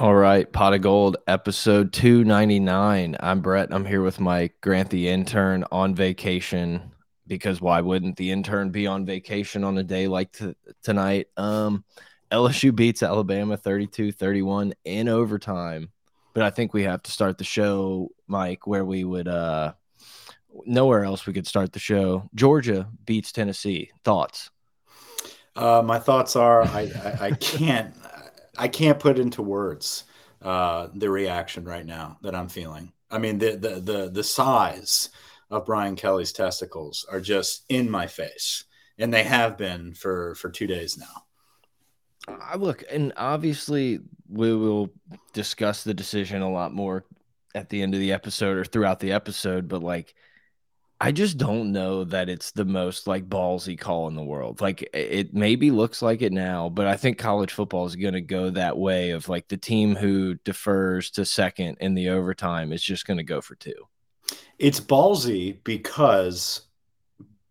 All right, Pod of Geauxld, episode 299. I'm Brett. I'm here with Mike Grant, the intern, on vacation because why wouldn't the intern be on vacation on a day like tonight? Um, LSU beats Alabama 32 31 in overtime. But I think we have to start the show, Mike, where we would, uh, nowhere else we could start the show. Georgia beats Tennessee. Thoughts? Uh, my thoughts are I, I, I can't I can't put into words uh, the reaction right now that I'm feeling. I mean, the the the the size of Brian Kelly's testicles are just in my face, and they have been for for two days now. I look, and obviously we will discuss the decision a lot more at the end of the episode or throughout the episode, but like I just don't know that it's the most like ballsy call in the world. Like it maybe looks like it now, but I think college football is going to go that way of like the team who defers to second in the overtime is just going to go for two. It's ballsy because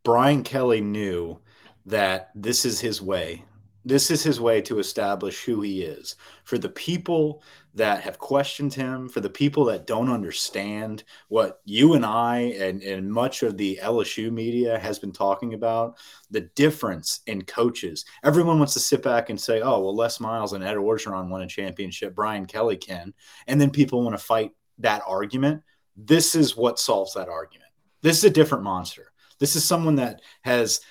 Brian Kelly knew that this is his way. This is his way to establish who he is. For the people that have questioned him, for the people that don't understand what you and I and, and much of the LSU media has been talking about, the difference in coaches. Everyone wants to sit back and say, oh, well, Les Miles and Ed Orgeron won a championship, Brian Kelly can. And then people want to fight that argument. This is what solves that argument. This is a different monster. This is someone that has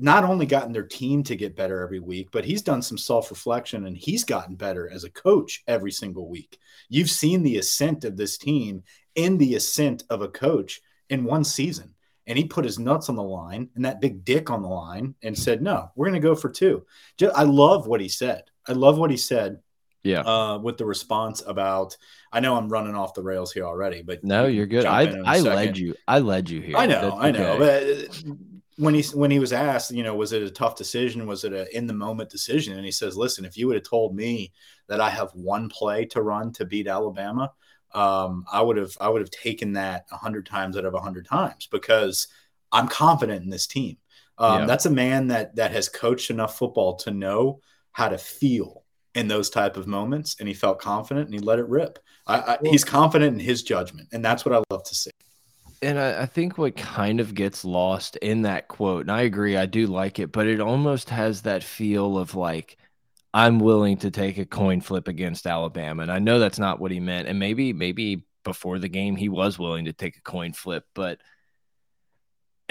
not only gotten their team to get better every week, but he's done some self reflection and he's gotten better as a coach every single week. You've seen the ascent of this team in the ascent of a coach in one season. And he put his nuts on the line and that big dick on the line and said, No, we're going to go for two. Just, I love what he said. I love what he said. Yeah. Uh, with the response about, I know I'm running off the rails here already, but no, you're good. I I led you. I led you here. I know. I know. But when he when he was asked, you know, was it a tough decision? Was it a in the moment decision? And he says, "Listen, if you would have told me that I have one play to run to beat Alabama, um, I would have I would have taken that a hundred times out of a hundred times because I'm confident in this team. Um, yeah. That's a man that that has coached enough football to know how to feel in those type of moments, and he felt confident and he let it rip. I, I, he's confident in his judgment, and that's what I love to see and I, I, think what kind of gets lost in that quote, and I agree, I do like it, but it almost has that feel of like, I'm willing to take a coin flip against Alabama. And I know that's not what he meant. And maybe, maybe before the game, he was willing to take a coin flip, but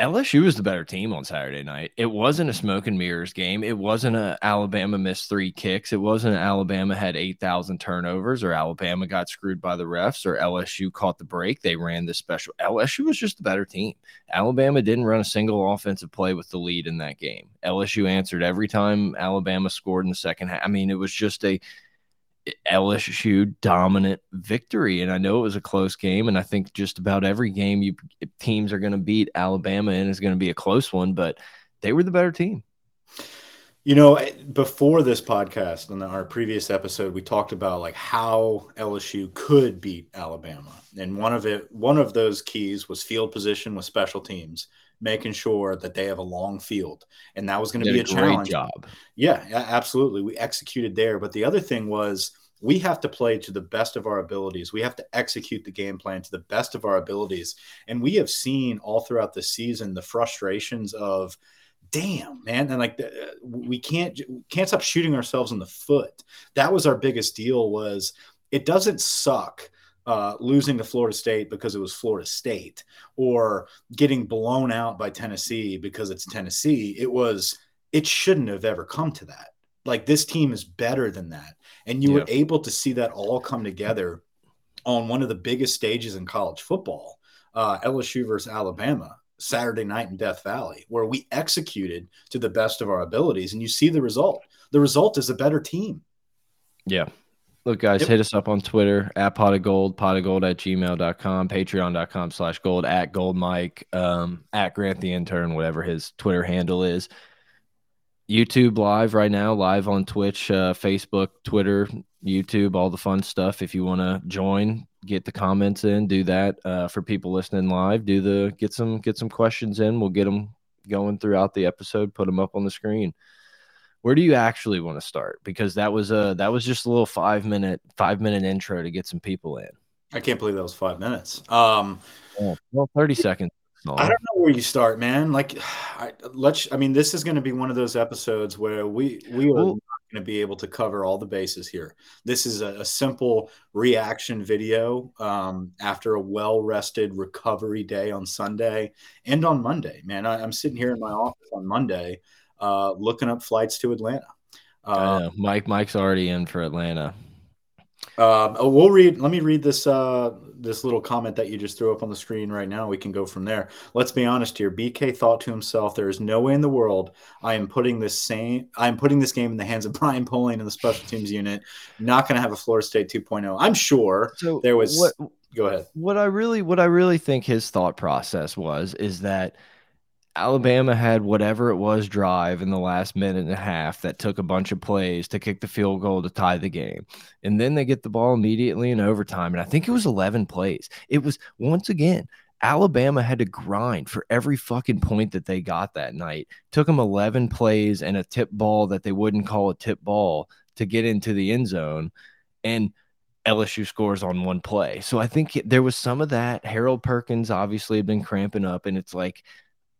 LSU was the better team on Saturday night. It wasn't a smoke and mirrors game. It wasn't a Alabama missed three kicks. It wasn't Alabama had 8,000 turnovers or Alabama got screwed by the refs or LSU caught the break. They ran the special. LSU was just the better team. Alabama didn't run a single offensive play with the lead in that game. LSU answered every time Alabama scored in the second half. I mean, it was just a LSU dominant victory. And I know it was a close game. And I think just about every game you teams are going to beat Alabama and is going to be a close one, but they were the better team. You know, before this podcast and our previous episode, we talked about like how LSU could beat Alabama. And one of it, one of those keys was field position with special teams, making sure that they have a long field. And that was going to be a, a challenge. job. Yeah, absolutely. We executed there. But the other thing was we have to play to the best of our abilities. We have to execute the game plan to the best of our abilities. And we have seen all throughout the season the frustrations of, damn, man, and like uh, we can't can't stop shooting ourselves in the foot. That was our biggest deal. Was it doesn't suck. Uh, losing to Florida State because it was Florida State, or getting blown out by Tennessee because it's Tennessee. It was, it shouldn't have ever come to that. Like this team is better than that. And you yeah. were able to see that all come together on one of the biggest stages in college football, uh, LSU versus Alabama, Saturday night in Death Valley, where we executed to the best of our abilities. And you see the result. The result is a better team. Yeah. Look, guys, yep. hit us up on Twitter at pot of gold, pot of gold at gmail.com, patreon.com slash gold, at gold mike, um, at Grant the intern, whatever his Twitter handle is. YouTube live right now, live on Twitch, uh, Facebook, Twitter, YouTube, all the fun stuff. If you want to join, get the comments in, do that. Uh, for people listening live, do the get some get some questions in. We'll get them going throughout the episode. Put them up on the screen. Where do you actually want to start? Because that was a that was just a little five minute five minute intro to get some people in. I can't believe that was five minutes. Um, oh, well, thirty seconds. I don't know where you start, man. Like, I, let's. I mean, this is going to be one of those episodes where we we are well, not going to be able to cover all the bases here. This is a, a simple reaction video um, after a well rested recovery day on Sunday and on Monday. Man, I, am sitting here in my office on Monday, uh, looking up flights to Atlanta. Uh, Mike, Mike's already in for Atlanta. Uh, we'll read. Let me read this uh, this little comment that you just threw up on the screen right now. We can go from there. Let's be honest here. BK thought to himself, "There is no way in the world I am putting this same. I am putting this game in the hands of Brian Polian and the special teams unit. Not going to have a Florida State 2.0. I'm sure so there was. What, go ahead. What I really, what I really think his thought process was is that Alabama had whatever it was drive in the last minute and a half that took a bunch of plays to kick the field goal to tie the game. And then they get the ball immediately in overtime. And I think it was 11 plays. It was once again, Alabama had to grind for every fucking point that they got that night. Took them 11 plays and a tip ball that they wouldn't call a tip ball to get into the end zone. And LSU scores on one play. So I think there was some of that. Harold Perkins obviously had been cramping up, and it's like,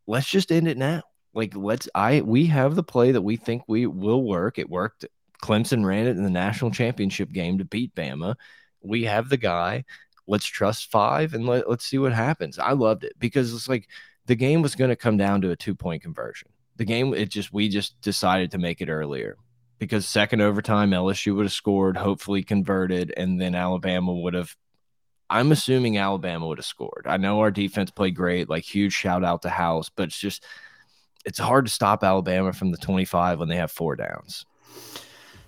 let's just end it now. Like let's I we have the play that we think we will work. It worked. Clemson ran it in the national championship game to beat Bama. We have the guy. Let's trust five and let, let's see what happens. I loved it because it's like the game was going to come down to a two point conversion. The game, it just, we just decided to make it earlier because second overtime, LSU would have scored, hopefully converted, and then Alabama would have I'm assuming Alabama would have scored. I know our defense played great, like huge shout out to House, but it's just it's hard to stop Alabama from the 25 when they have four downs.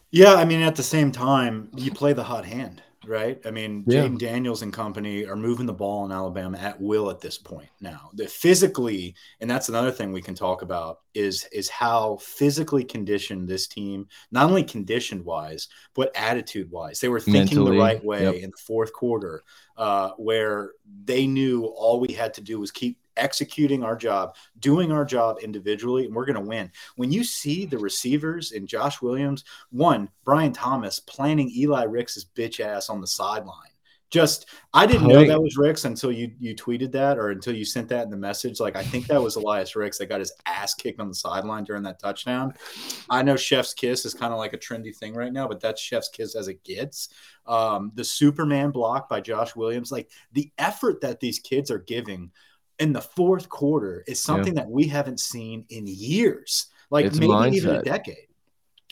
Yeah, I mean at the same time, you play the hot hand right? I mean, yeah. Jayden Daniels and company are moving the ball in Alabama at will at this point now. The physically, and that's another thing we can talk about is is how physically conditioned this team, not only conditioned wise, but attitude wise. They were thinking Mentally, the right way yep. in the fourth quarter, uh, where they knew all we had to do was keep executing our job, doing our job individually, and we're going to win. When you see the receivers in Josh Williams, one, Brian Thomas planning Eli Ricks's bitch ass on the sideline. Just, I didn't know that was Ricks until you you tweeted that or until you sent that in the message. Like, I think that was Elias Ricks that got his ass kicked on the sideline during that touchdown. I know Chef's Kiss is kind of like a trendy thing right now, but that's Chef's Kiss as it gets. Um, the Superman block by Josh Williams, like the effort that these kids are giving in the fourth quarter is something yeah. that we haven't seen in years, like it's maybe even a decade.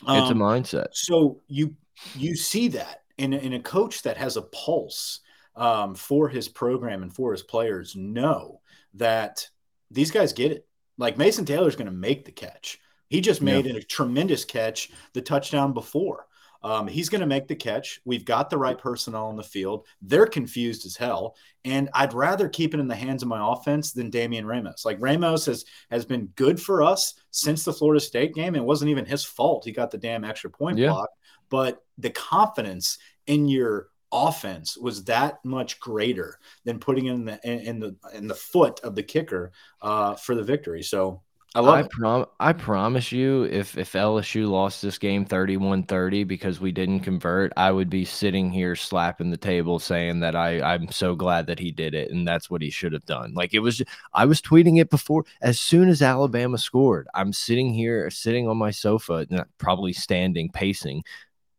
Um, it's a um, mindset. So you you see that in in a coach that has a pulse um, for his program and for his players know that these guys get it. Like Mason Taylor's going to make the catch. He just made yeah. a tremendous catch the touchdown before. Um, he's going to make the catch. We've got the right personnel on the field. They're confused as hell. And I'd rather keep it in the hands of my offense than Damian Ramos. Like Ramos has has been good for us since the Florida State game. It wasn't even his fault. He got the damn extra point yeah. block. But the confidence in your offense was that much greater than putting in the in, the in the foot of the kicker uh, for the victory. So I love I, prom- I promise you, if if LSU lost this game 31-30 because we didn't convert, I would be sitting here slapping the table saying that I I'm so glad that he did it and that's what he should have done. Like it was I was tweeting it before as soon as Alabama scored. I'm sitting here sitting on my sofa, probably standing, pacing.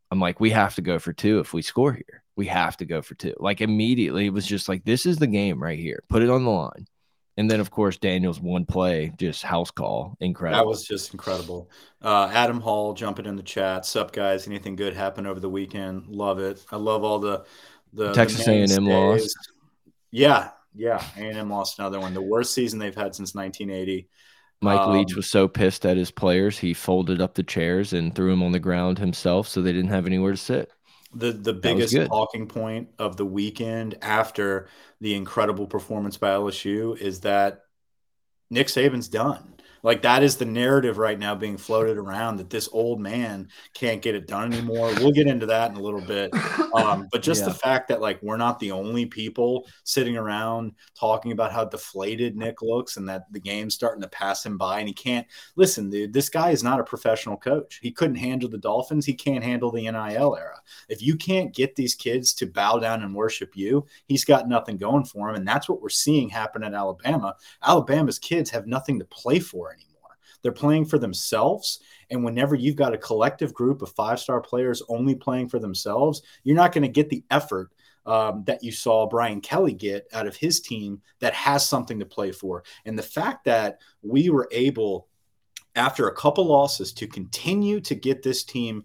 I'm like, we have to go for two if we score here. We have to go for two. Like immediately, it was just like, this is the game right here. Put it on the line. And then, of course, Daniel's one play, just house call, incredible. That was just incredible. Uh, Adam Hall jumping in the chat. Sup, guys? Anything good happen over the weekend? Love it. I love all the the Texas A and M lost. Yeah, yeah. A and M lost another one. The worst season they've had since 1980. Mike um, Leach was so pissed at his players, he folded up the chairs and threw them on the ground himself, so they didn't have anywhere to sit the the biggest talking point of the weekend after the incredible performance by LSU is that Nick Saban's done. Like that is the narrative right now being floated around that this old man can't get it done anymore. We'll get into that in a little bit. Um, but just yeah. the fact that like we're not the only people sitting around talking about how deflated Nick looks and that the game's starting to pass him by and he can't listen, dude, this guy is not a professional coach. He couldn't handle the Dolphins. He can't handle the NIL era. If you can't get these kids to bow down and worship you, he's got nothing going for him. And that's what we're seeing happen at Alabama. Alabama's kids have nothing to play for. They're playing for themselves. And whenever you've got a collective group of five star players only playing for themselves, you're not going to get the effort um, that you saw Brian Kelly get out of his team that has something to play for. And the fact that we were able, after a couple losses, to continue to get this team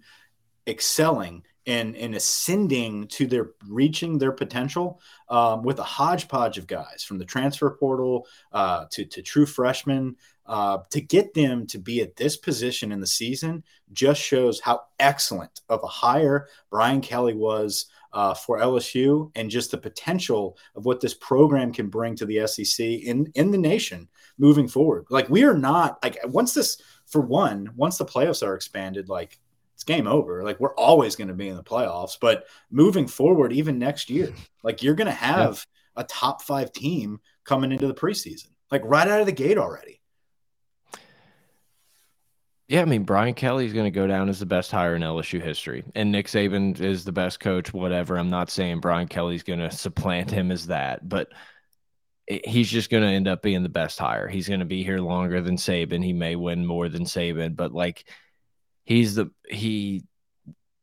excelling and, and ascending to their reaching their potential um, with a hodgepodge of guys from the transfer portal uh, to, to true freshmen uh, to get them to be at this position in the season just shows how excellent of a hire Brian Kelly was uh, for LSU and just the potential of what this program can bring to the SEC in in the nation moving forward. Like we are not like once this for one, once the playoffs are expanded, like it's game over. Like we're always going to be in the playoffs, but moving forward, even next year, like you're going to have yeah. a top five team coming into the preseason, like right out of the gate already. Yeah, I mean Brian Kelly is going to go down as the best hire in LSU history, and Nick Saban is the best coach. Whatever. I'm not saying Brian Kelly's going to supplant him as that, but he's just going to end up being the best hire. He's going to be here longer than Saban. He may win more than Saban, but like he's the he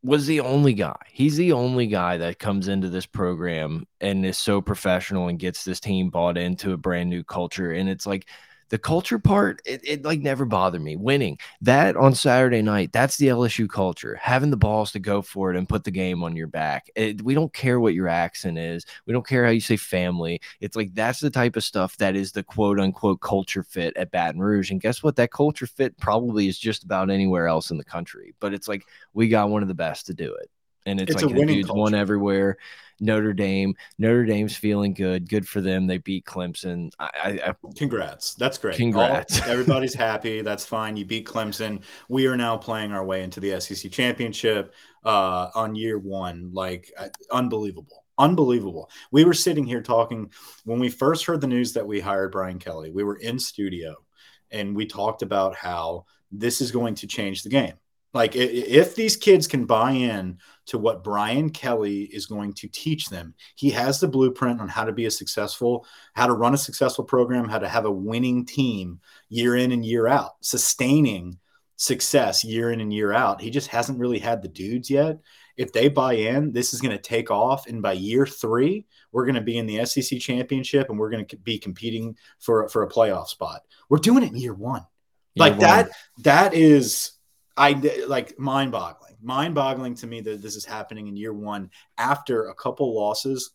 was the only guy. He's the only guy that comes into this program and is so professional and gets this team bought into a brand new culture. And it's like the culture part, it, it, like never bothered me. Winning that on Saturday night, that's the LSU culture. Having the balls to go for it and put the game on your back. It, we don't care what your accent is. We don't care how you say family. It's like that's the type of stuff that is the quote unquote culture fit at Baton Rouge. And guess what? That culture fit probably is just about anywhere else in the country. But it's like we got one of the best to do it and it's, it's like the dudes won everywhere. Notre Dame, Notre Dame's feeling good. Good for them. They beat Clemson. I, I, congrats. That's great. Congrats. All, everybody's happy. That's fine. You beat Clemson. We are now playing our way into the SEC championship uh, on year one. Like uh, unbelievable. Unbelievable. We were sitting here talking when we first heard the news that we hired Brian Kelly. We were in studio and we talked about how this is going to change the game like if these kids can buy in to what Brian Kelly is going to teach them, he has the blueprint on how to be a successful, how to run a successful program, how to have a winning team year in and year out, sustaining success year in and year out. He just hasn't really had the dudes yet. If they buy in, this is going to take off. And by year three, we're going to be in the SEC championship and we're going to be competing for, for a playoff spot. We're doing it in year one. Year like one. that, that is I like mind boggling, mind boggling to me that this is happening in year one after a couple losses.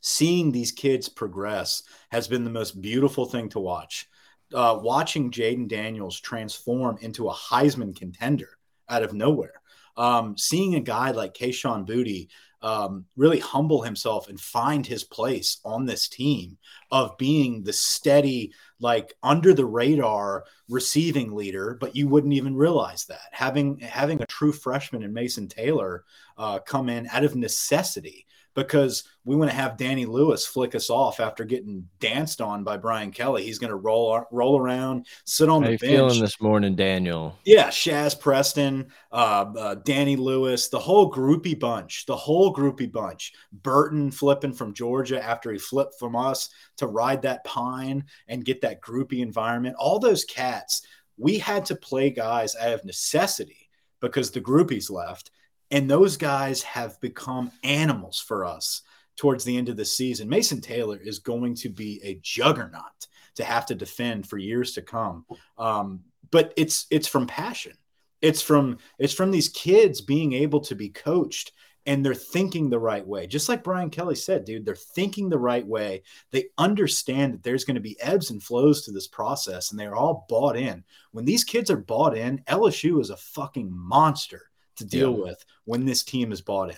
Seeing these kids progress has been the most beautiful thing to watch. Uh, watching Jayden Daniels transform into a Heisman contender out of nowhere. Um, seeing a guy like Kayshon Boutte um, really humble himself and find his place on this team of being the steady, like under the radar receiving leader, but you wouldn't even realize that. Having having a true freshman in Mason Taylor uh, come in out of necessity because we want to have Danny Lewis flick us off after getting danced on by Brian Kelly. He's going to roll roll around, sit on How the bench. Feeling this morning, Daniel? Yeah, Shaz Preston, uh, uh, Danny Lewis, the whole groupie bunch, the whole groupie bunch. Burton flipping from Georgia after he flipped from us to ride that pine and get that groupie environment. All those cats, we had to play guys out of necessity because the groupies left and those guys have become animals for us towards the end of the season. Mason Taylor is going to be a juggernaut to have to defend for years to come. Um, but it's it's from passion. It's from it's from these kids being able to be coached and they're thinking the right way. Just like Brian Kelly said, dude, they're thinking the right way. They understand that there's going to be ebbs and flows to this process and they're all bought in. When these kids are bought in, LSU is a fucking monster to deal yeah. with when this team is bought in.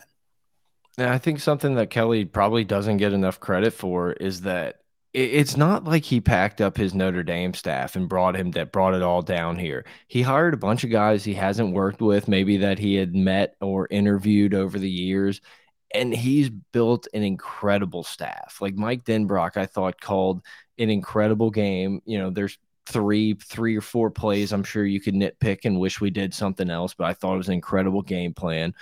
And I think something that Kelly probably doesn't get enough credit for is that it's not like he packed up his Notre Dame staff and brought him that brought it all down here. He hired a bunch of guys he hasn't worked with, maybe that he had met or interviewed over the years, and he's built an incredible staff. Like Mike Denbrock, I thought called an incredible game. You know, there's three, three or four plays. I'm sure you could nitpick and wish we did something else, but I thought it was an incredible game plan.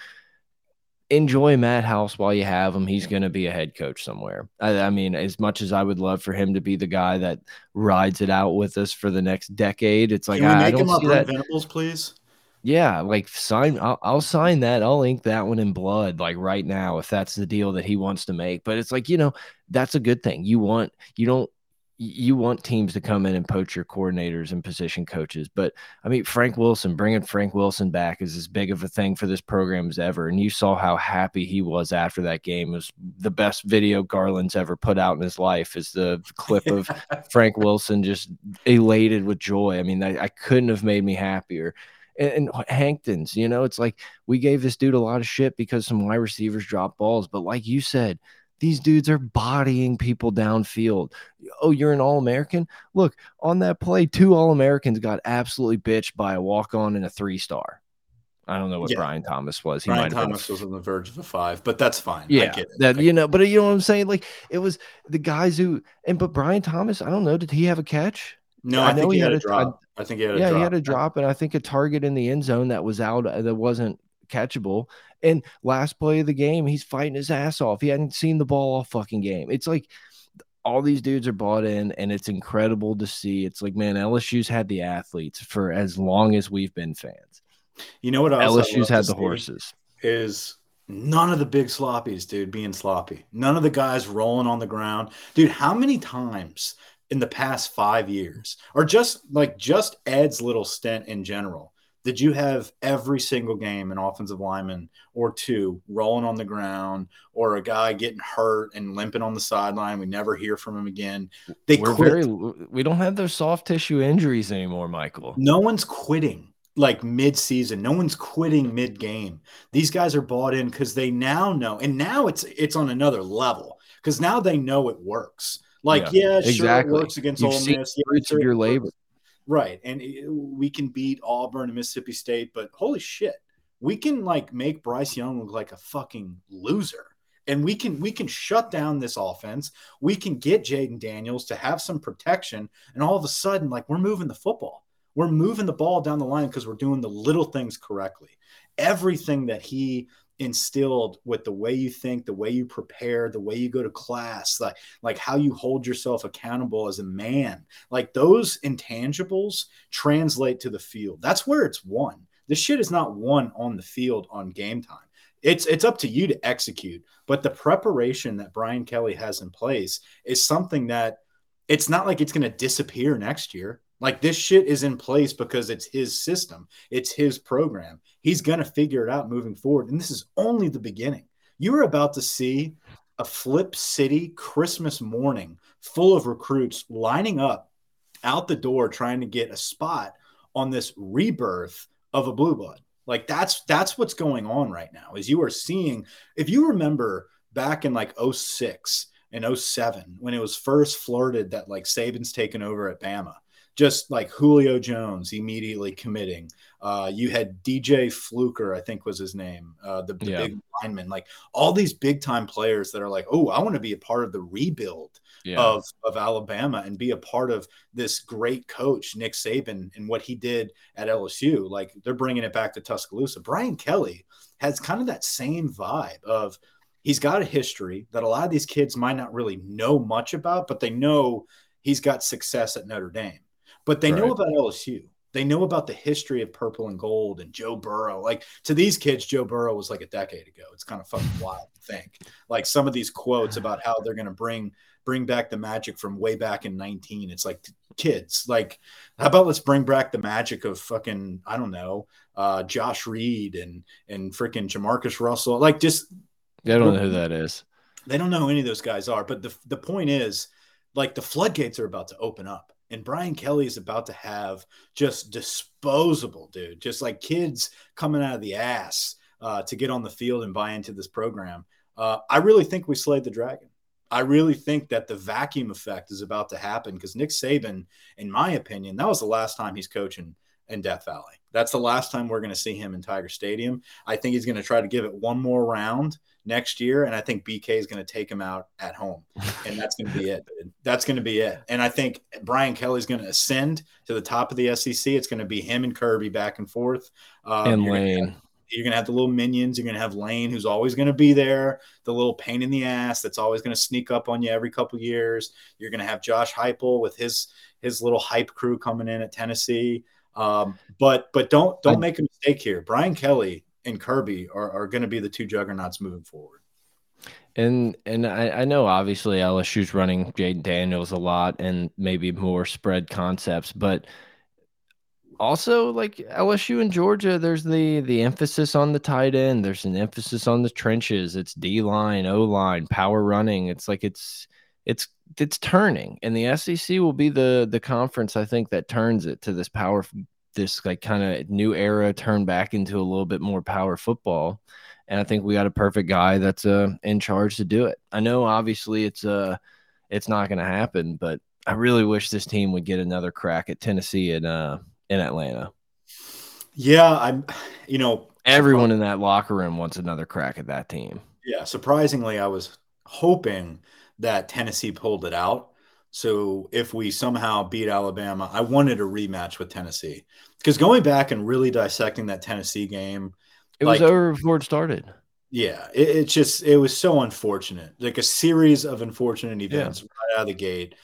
Enjoy Matt House while you have him. He's going to be a head coach somewhere. I, I, mean, as much as I would love for him to be the guy that rides it out with us for the next decade, it's like I, I don't see that. Venables, please? Yeah, like sign. I'll, I'll sign that. I'll ink that one in blood, like right now, if that's the deal that he wants to make. But it's like you know, that's a good thing. You want you don't you want teams to come in and poach your coordinators and position coaches. But I mean, Frank Wilson, bringing Frank Wilson back is as big of a thing for this program as ever. And you saw how happy he was after that game. It was the best video Garland's ever put out in his life is the clip of Frank Wilson just elated with joy. I mean, I, I couldn't have made me happier. And, and Hankton's, you know, it's like we gave this dude a lot of shit because some wide receivers dropped balls. But like you said, these dudes are bodying people downfield. Oh, you're an All American? Look, on that play, two All Americans got absolutely bitched by a walk on and a three star. I don't know what Yeah. Brian Thomas was. He Brian might have been Thomas was on the verge of a five, but that's fine. I yeah, get it. that you know, but you know what I'm saying? Like it was the guys who and but Brian Thomas, I don't know, did he have a catch? No, I I, know he he had, had a drop. I think he had a yeah, drop. he had a drop, and I think a target in the end zone that was out that wasn't catchable. And last play of the game, he's fighting his ass off. He hadn't seen the ball all fucking game. It's like all these dudes are bought in, and it's incredible to see. It's like, man, LSU's had the athletes for as long as we've been fans. You know what LSU's had the horses. Is none of the big sloppies, dude, being sloppy. None of the guys rolling on the ground, dude. How many times in the past five years, or just like just Ed's little stint in general, did you have every single game an offensive lineman or two rolling on the ground, or a guy getting hurt and limping on the sideline? We never hear from him again. They We're quit. very we don't have those soft tissue injuries anymore, Michael. No one's quitting like mid-season. No one's quitting mid-game. These guys are bought in because they now know, and now it's it's on another level because now they know it works. Like, yeah, sure, exactly. it works against You've Ole seen Miss. Yeah, fruits sure, of your labor. works. Right? And it- we can beat Auburn and Mississippi State, but holy shit, we can like make Bryce Young look like a fucking loser. And we can we can shut down this offense. We can get Jayden Daniels to have some protection, and all of a sudden, like we're moving the football. We're moving the ball down the line because we're doing the little things correctly. Everything that he instilled with the way you think, the way you prepare, the way you go to class, like like how you hold yourself accountable as a man. Like those intangibles translate to the field. That's where it's won. This shit is not won on the field on game time. It's it's up to you to execute, but the preparation that Brian Kelly has in place is something that it's not like it's going to disappear next year. Like this shit is in place because it's his system, it's his program. He's going to figure it out moving forward. And this is only the beginning. You are about to see a Flip City Christmas morning full of recruits lining up out the door trying to get a spot on this rebirth of a blue blood. Like that's that's what's going on right now. Is you are seeing if you remember back in like 06 and 07 when it was first flirted that like Saban's taken over at Bama just like Julio Jones immediately committing. Uh, you had DJ Fluker, I think was his name, uh, the, the Yeah. big lineman. Like all these big time players that are like, oh, I want to be a part of the rebuild Yeah. of of Alabama and be a part of this great coach Nick Saban and what he did at LSU. Like they're bringing it back to Tuscaloosa. Brian Kelly has kind of that same vibe of he's got a history that a lot of these kids might not really know much about, but they know he's got success at Notre Dame. But they know about LSU. They know about the history of purple and gold and Joe Burrow. Like to these kids, Joe Burrow was like a decade ago. It's kind of fucking wild to think. Like some of these quotes about how they're going to bring bring back the magic from way back in 19. It's like kids, like how about let's bring back the magic of fucking I don't know, uh, Josh Reed and and freaking Jamarcus Russell. Like just I don't know who that is. they don't know who any of those guys are. But the the point is, like the floodgates are about to open up, and Brian Kelly is about to have just disposable, dude, just like kids coming out of the ass uh, to get on the field and buy into this program. Uh, I really think we slayed the dragon. I really think that the vacuum effect is about to happen because Nick Saban, in my opinion, that was the last time he's coaching in Death Valley. That's the last time we're going to see him in Tiger Stadium. I think he's going to try to give it one more round next year, and I think BK is going to take him out at home, and that's going to be it. That's going to be it. And I think Brian Kelly's going to ascend to the top of the SEC. It's going to be him and Kirby back and forth. Um, and Lane. You're going to have the little minions. You're going to have Lane, who's always going to be there, the little pain in the ass that's always going to sneak up on you every couple years. You're going to have Josh Heupel with his his little hype crew coming in at Tennessee. Um, but but don't don't I, make a mistake here. Brian Kelly and Kirby are, are going to be the two juggernauts moving forward. And and I, I know obviously LSU's running Jayden Daniels a lot and maybe more spread concepts, but also like LSU and Georgia, there's the the emphasis on the tight end. There's an emphasis on the trenches. It's D line, O line, power running. It's like it's it's it's turning, and the SEC will be the the conference I think that turns it to this power, this like kind of new era, turn back into a little bit more power football. And I think we got a perfect guy that's uh, in charge to do it. I know obviously it's uh it's not going to happen, but I really wish this team would get another crack at Tennessee and uh in Atlanta. Yeah, I'm. You know, everyone in that locker room wants another crack at that team. Yeah, surprisingly, I was hoping that Tennessee pulled it out. So if we somehow beat Alabama, I wanted a rematch with Tennessee because going back and really dissecting that Tennessee game, it like, was over before it started. Yeah, it, it, just it was so unfortunate, like a series of unfortunate events yeah. right out of the gate.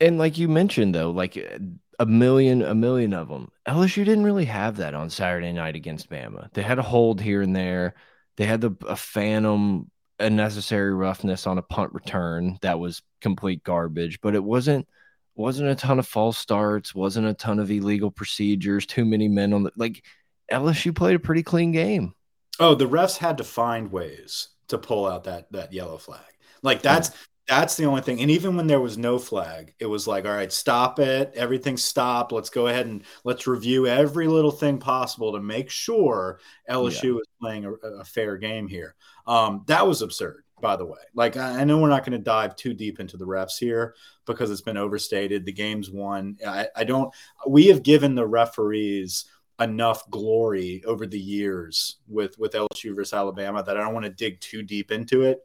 And like you mentioned, though, like a million, a million of them. LSU didn't really have that on Saturday night against Bama. They had a hold here and there. They had the a phantom unnecessary roughness on a punt return that was complete garbage, but it wasn't wasn't a ton of false starts, wasn't a ton of illegal procedures, too many men on the like LSU played a pretty clean game. Oh, the refs had to find ways to pull out that that yellow flag. Like that's that's the only thing. And even when there was no flag, it was like, all right, stop it. Everything stop. Let's go ahead and let's review every little thing possible to make sure LSU yeah. is playing a, a, fair game here. Um, that was absurd, by the way. Like, I, I know we're not going to dive too deep into the refs here because it's been overstated. The game's won. I, I don't, we have given the referees enough glory over the years with with LSU versus Alabama that I don't want to dig too deep into it.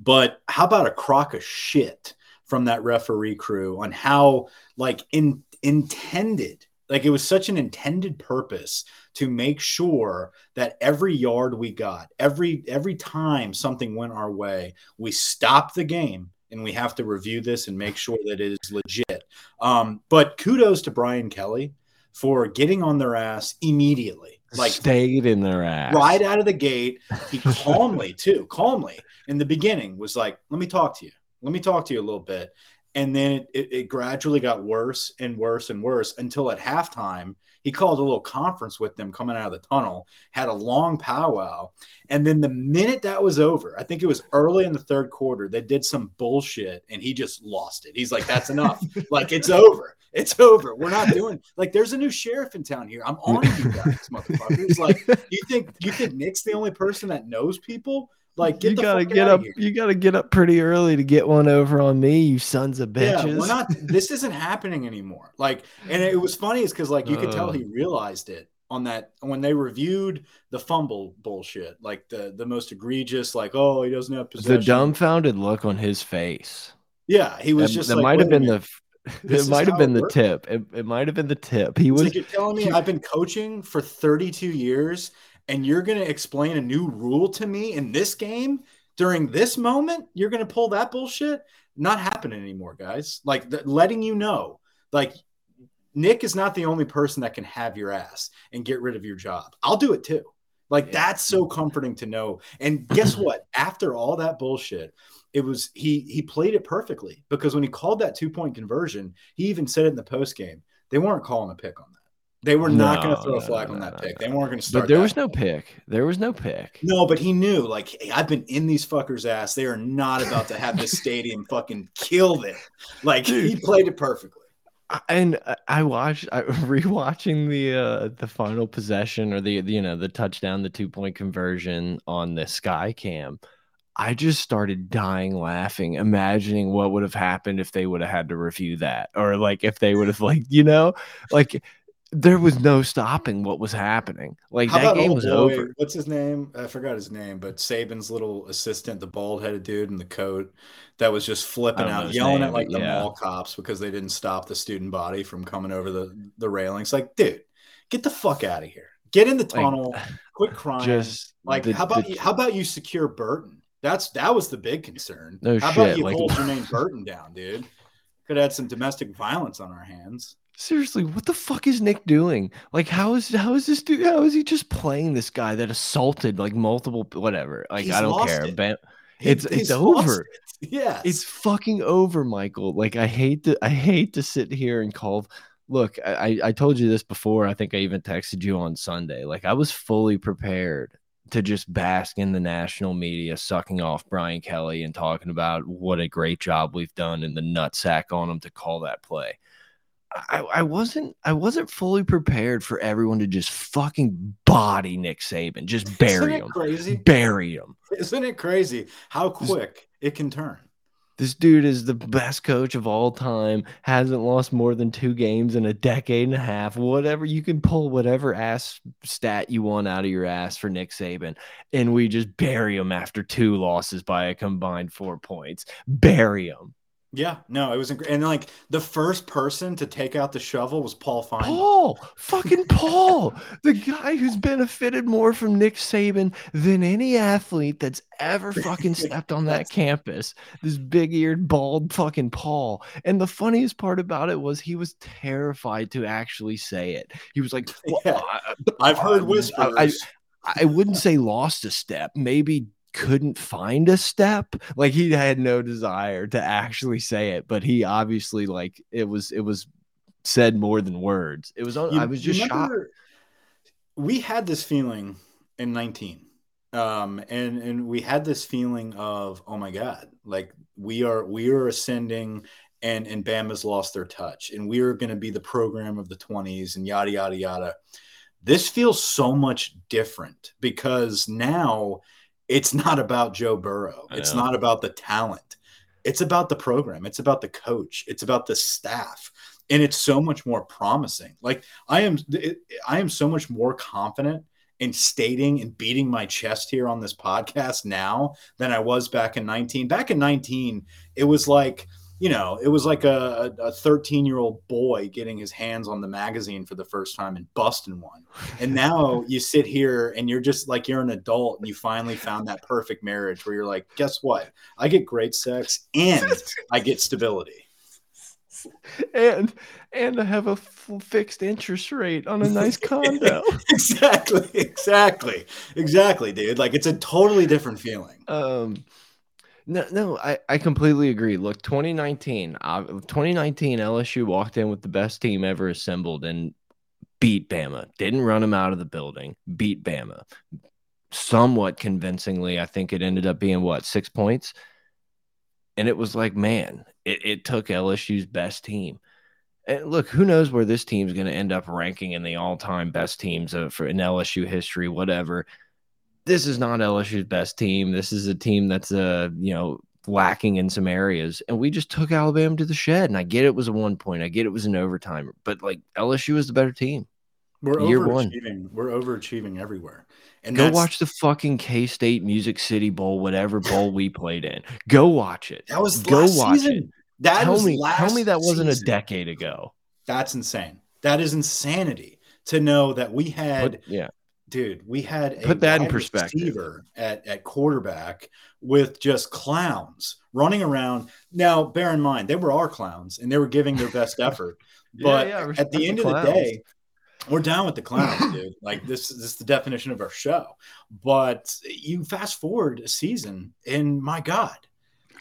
But how about a crock of shit from that referee crew on how like in intended like it was such an intended purpose to make sure that every yard we got every every time something went our way we stopped the game and we have to review this and make sure that it is legit um, but kudos to brian kelly for getting on their ass immediately like stayed in their ass right out of the gate he calmly too calmly in the beginning was like, let me talk to you. Let me talk to you a little bit. And then it, it, it gradually got worse and worse and worse until at halftime, he called a little conference with them coming out of the tunnel, had a long powwow. And then the minute that was over, I think it was early in the third quarter, they did some bullshit and he just lost it. He's like, that's enough. like, it's over. It's over. We're not doing like there's a new sheriff in town here. I'm on you guys, motherfuckers. Like, you think you think Nick's the only person that knows people? Like, you gotta get up. You gotta get up pretty early to get one over on me, you sons of bitches. Yeah, we're not. this isn't happening anymore. Like, and it was funny is because like you could tell uh. he realized it on that when they reviewed the fumble bullshit, like the the most egregious, like oh he doesn't have possession. The dumbfounded look on his face. Yeah, he was that, just. That like, might have been the. It might have been the tip. It, it might have been the tip. He was. Like you're telling me I've been coaching for 32 years and you're going to explain a new rule to me in this game during this moment, you're going to pull that bullshit? Not happening anymore, guys. Like the, letting you know, like Nick is not the only person that can have your ass and get rid of your job. I'll do it too. Like yeah. that's so comforting to know. And guess what? After all that bullshit, it was he he played it perfectly because when he called that two point conversion, he even said it in the post game. They weren't calling a pick on that. They were not no, going to throw no, a flag no, on that pick. They weren't going to start. But there was no pick. There was no pick. No, but he knew. Like, hey, I've been in these fuckers' ass. They are not about to have this stadium fucking kill them. Like, Dude. he played it perfectly. And I watched, I rewatching the uh the final possession or the, the you know the touchdown, the two point conversion on the sky cam. I just started dying laughing, imagining what would have happened if they would have had to review that, or like if they would have like you know, like there was no stopping what was happening. Like How that game was boy- over. What's his name? I forgot his name, but Saban's little assistant, the bald headed dude in the coat that was just flipping I don't know out, yelling name, at like the yeah. mall cops because they didn't stop the student body from coming over the, the railings. Like, dude, get the fuck out of here. Get in the tunnel. quit crying. Just like the- how about the- you, how about you secure Burton? That's that was the big concern. No how about you like- hold Jermaine Burton down, dude? Could have had some domestic violence on our hands. Seriously, what the fuck is Nick doing? Like, how is how is this dude? How is he just playing this guy that assaulted like multiple whatever? Like, He's I don't care. it. It's- it's he's lost over. it. Yes. it's fucking over, Michael. Like, I hate to I hate to sit here and call. Look, I I- I told you this before. I think I even texted you on Sunday. Like, I was fully prepared to just bask in the national media, sucking off Brian Kelly and talking about what a great job we've done and the nutsack on him to call that play. I, I wasn't I wasn't fully prepared for everyone to just fucking body Nick Saban, just bury him, crazy? bury him. Isn't it crazy how quick it can turn? This dude is the best coach of all time. Hasn't lost more than two games in a decade and a half. Whatever you can pull, whatever ass stat you want out of your ass for Nick Saban, and we just bury him after two losses by a combined four points. Bury him. Yeah, no, it was incredible. And like the first person to take out the shovel was Paul Fine. Paul, fucking Paul, the guy who's benefited more from Nick Saban than any athlete that's ever fucking stepped on that campus. This big eared, bald fucking Paul. And the funniest part about it was he was terrified to actually say it. He was like, "Well, Yeah. I- I've heard I- whispers. I wouldn't say lost a step, maybe couldn't find a step. Like he had no desire to actually say it, but he obviously like it was it was said more than words. It was on You- I was just shocked. We had this feeling in 19. Um, and and we had this feeling of, oh my God, like we are we are ascending and and Bama's lost their touch, and we are going to be the program of the 20s and yada yada yada. This feels so much different because now it's not about Joe Burrow. It's not about the talent. It's about the program. It's about the coach. It's about the staff. And it's so much more promising. Like I am I am so much more confident in stating and beating my chest here on this podcast now than I was back in 19. Back in 19, it was like, you know, it was like a, a 13 year old boy getting his hands on the magazine for the first time and busting one. And now you sit here and you're just like you're an adult and you finally found that perfect marriage where you're like, guess what? I get great sex and I get stability. and and I have a f- fixed interest rate on a nice condo. exactly, exactly, exactly, dude. Like it's a totally different feeling. um no, no, I, I completely agree. Look, 2019, uh, 2019, LSU walked in with the best team ever assembled and beat Bama. Didn't run them out of the building. Beat Bama, somewhat convincingly. I think it ended up being what six points, and it was like, man, it, it took LSU's best team. And look, who knows where this team's going to end up ranking in the all-time best teams of, for in LSU history, whatever this is not LSU's best team. This is a team that's uh, you know, lacking in some areas. And we just took Alabama to the shed. And I get it was a one point. I get it was an overtime, but like LSU is the better team. We're Year one. overachieving. We're overachieving everywhere. And Go watch the fucking K State Music City Bowl, whatever bowl we played in. Go watch it. That was Go last watch season. it. That tell me, last tell me that wasn't season. a decade ago. That's insane. That is insanity to know that we had But yeah, dude, we had a Put that in perspective. receiver at, at quarterback with just clowns running around. Now, bear in mind, they were our clowns and they were giving their best effort. But Yeah, yeah, at the end the of the day, we're down with the clowns, dude. Like this, this is the definition of our show. But you fast forward a season, and my God,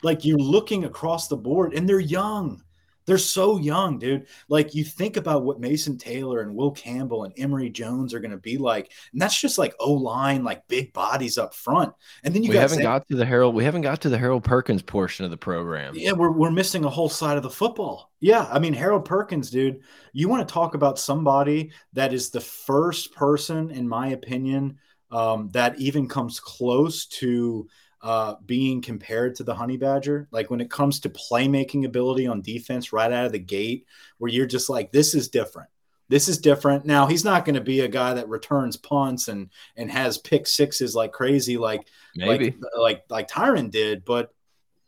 like you're looking across the board, and they're young. They're so young, dude. Like you think about what Mason Taylor and Will Campbell and Emery Jones are going to be like, and that's just like O line, like big bodies up front. And then you we haven't Zach- got to the Harold. We haven't got to the Harold Perkins portion of the program. yeah, we're, we're missing a whole side of the football. Yeah. I mean, Harold Perkins, dude, you want to talk about somebody that is the first person, in my opinion, um, that even comes close to uh, being compared to the Honey Badger. Like when it comes to playmaking ability on defense right out of the gate, where you're just like, this is different. This is different. Now he's not going to be a guy that returns punts and and has pick sixes like crazy, like maybe like like, like Tyrann did, but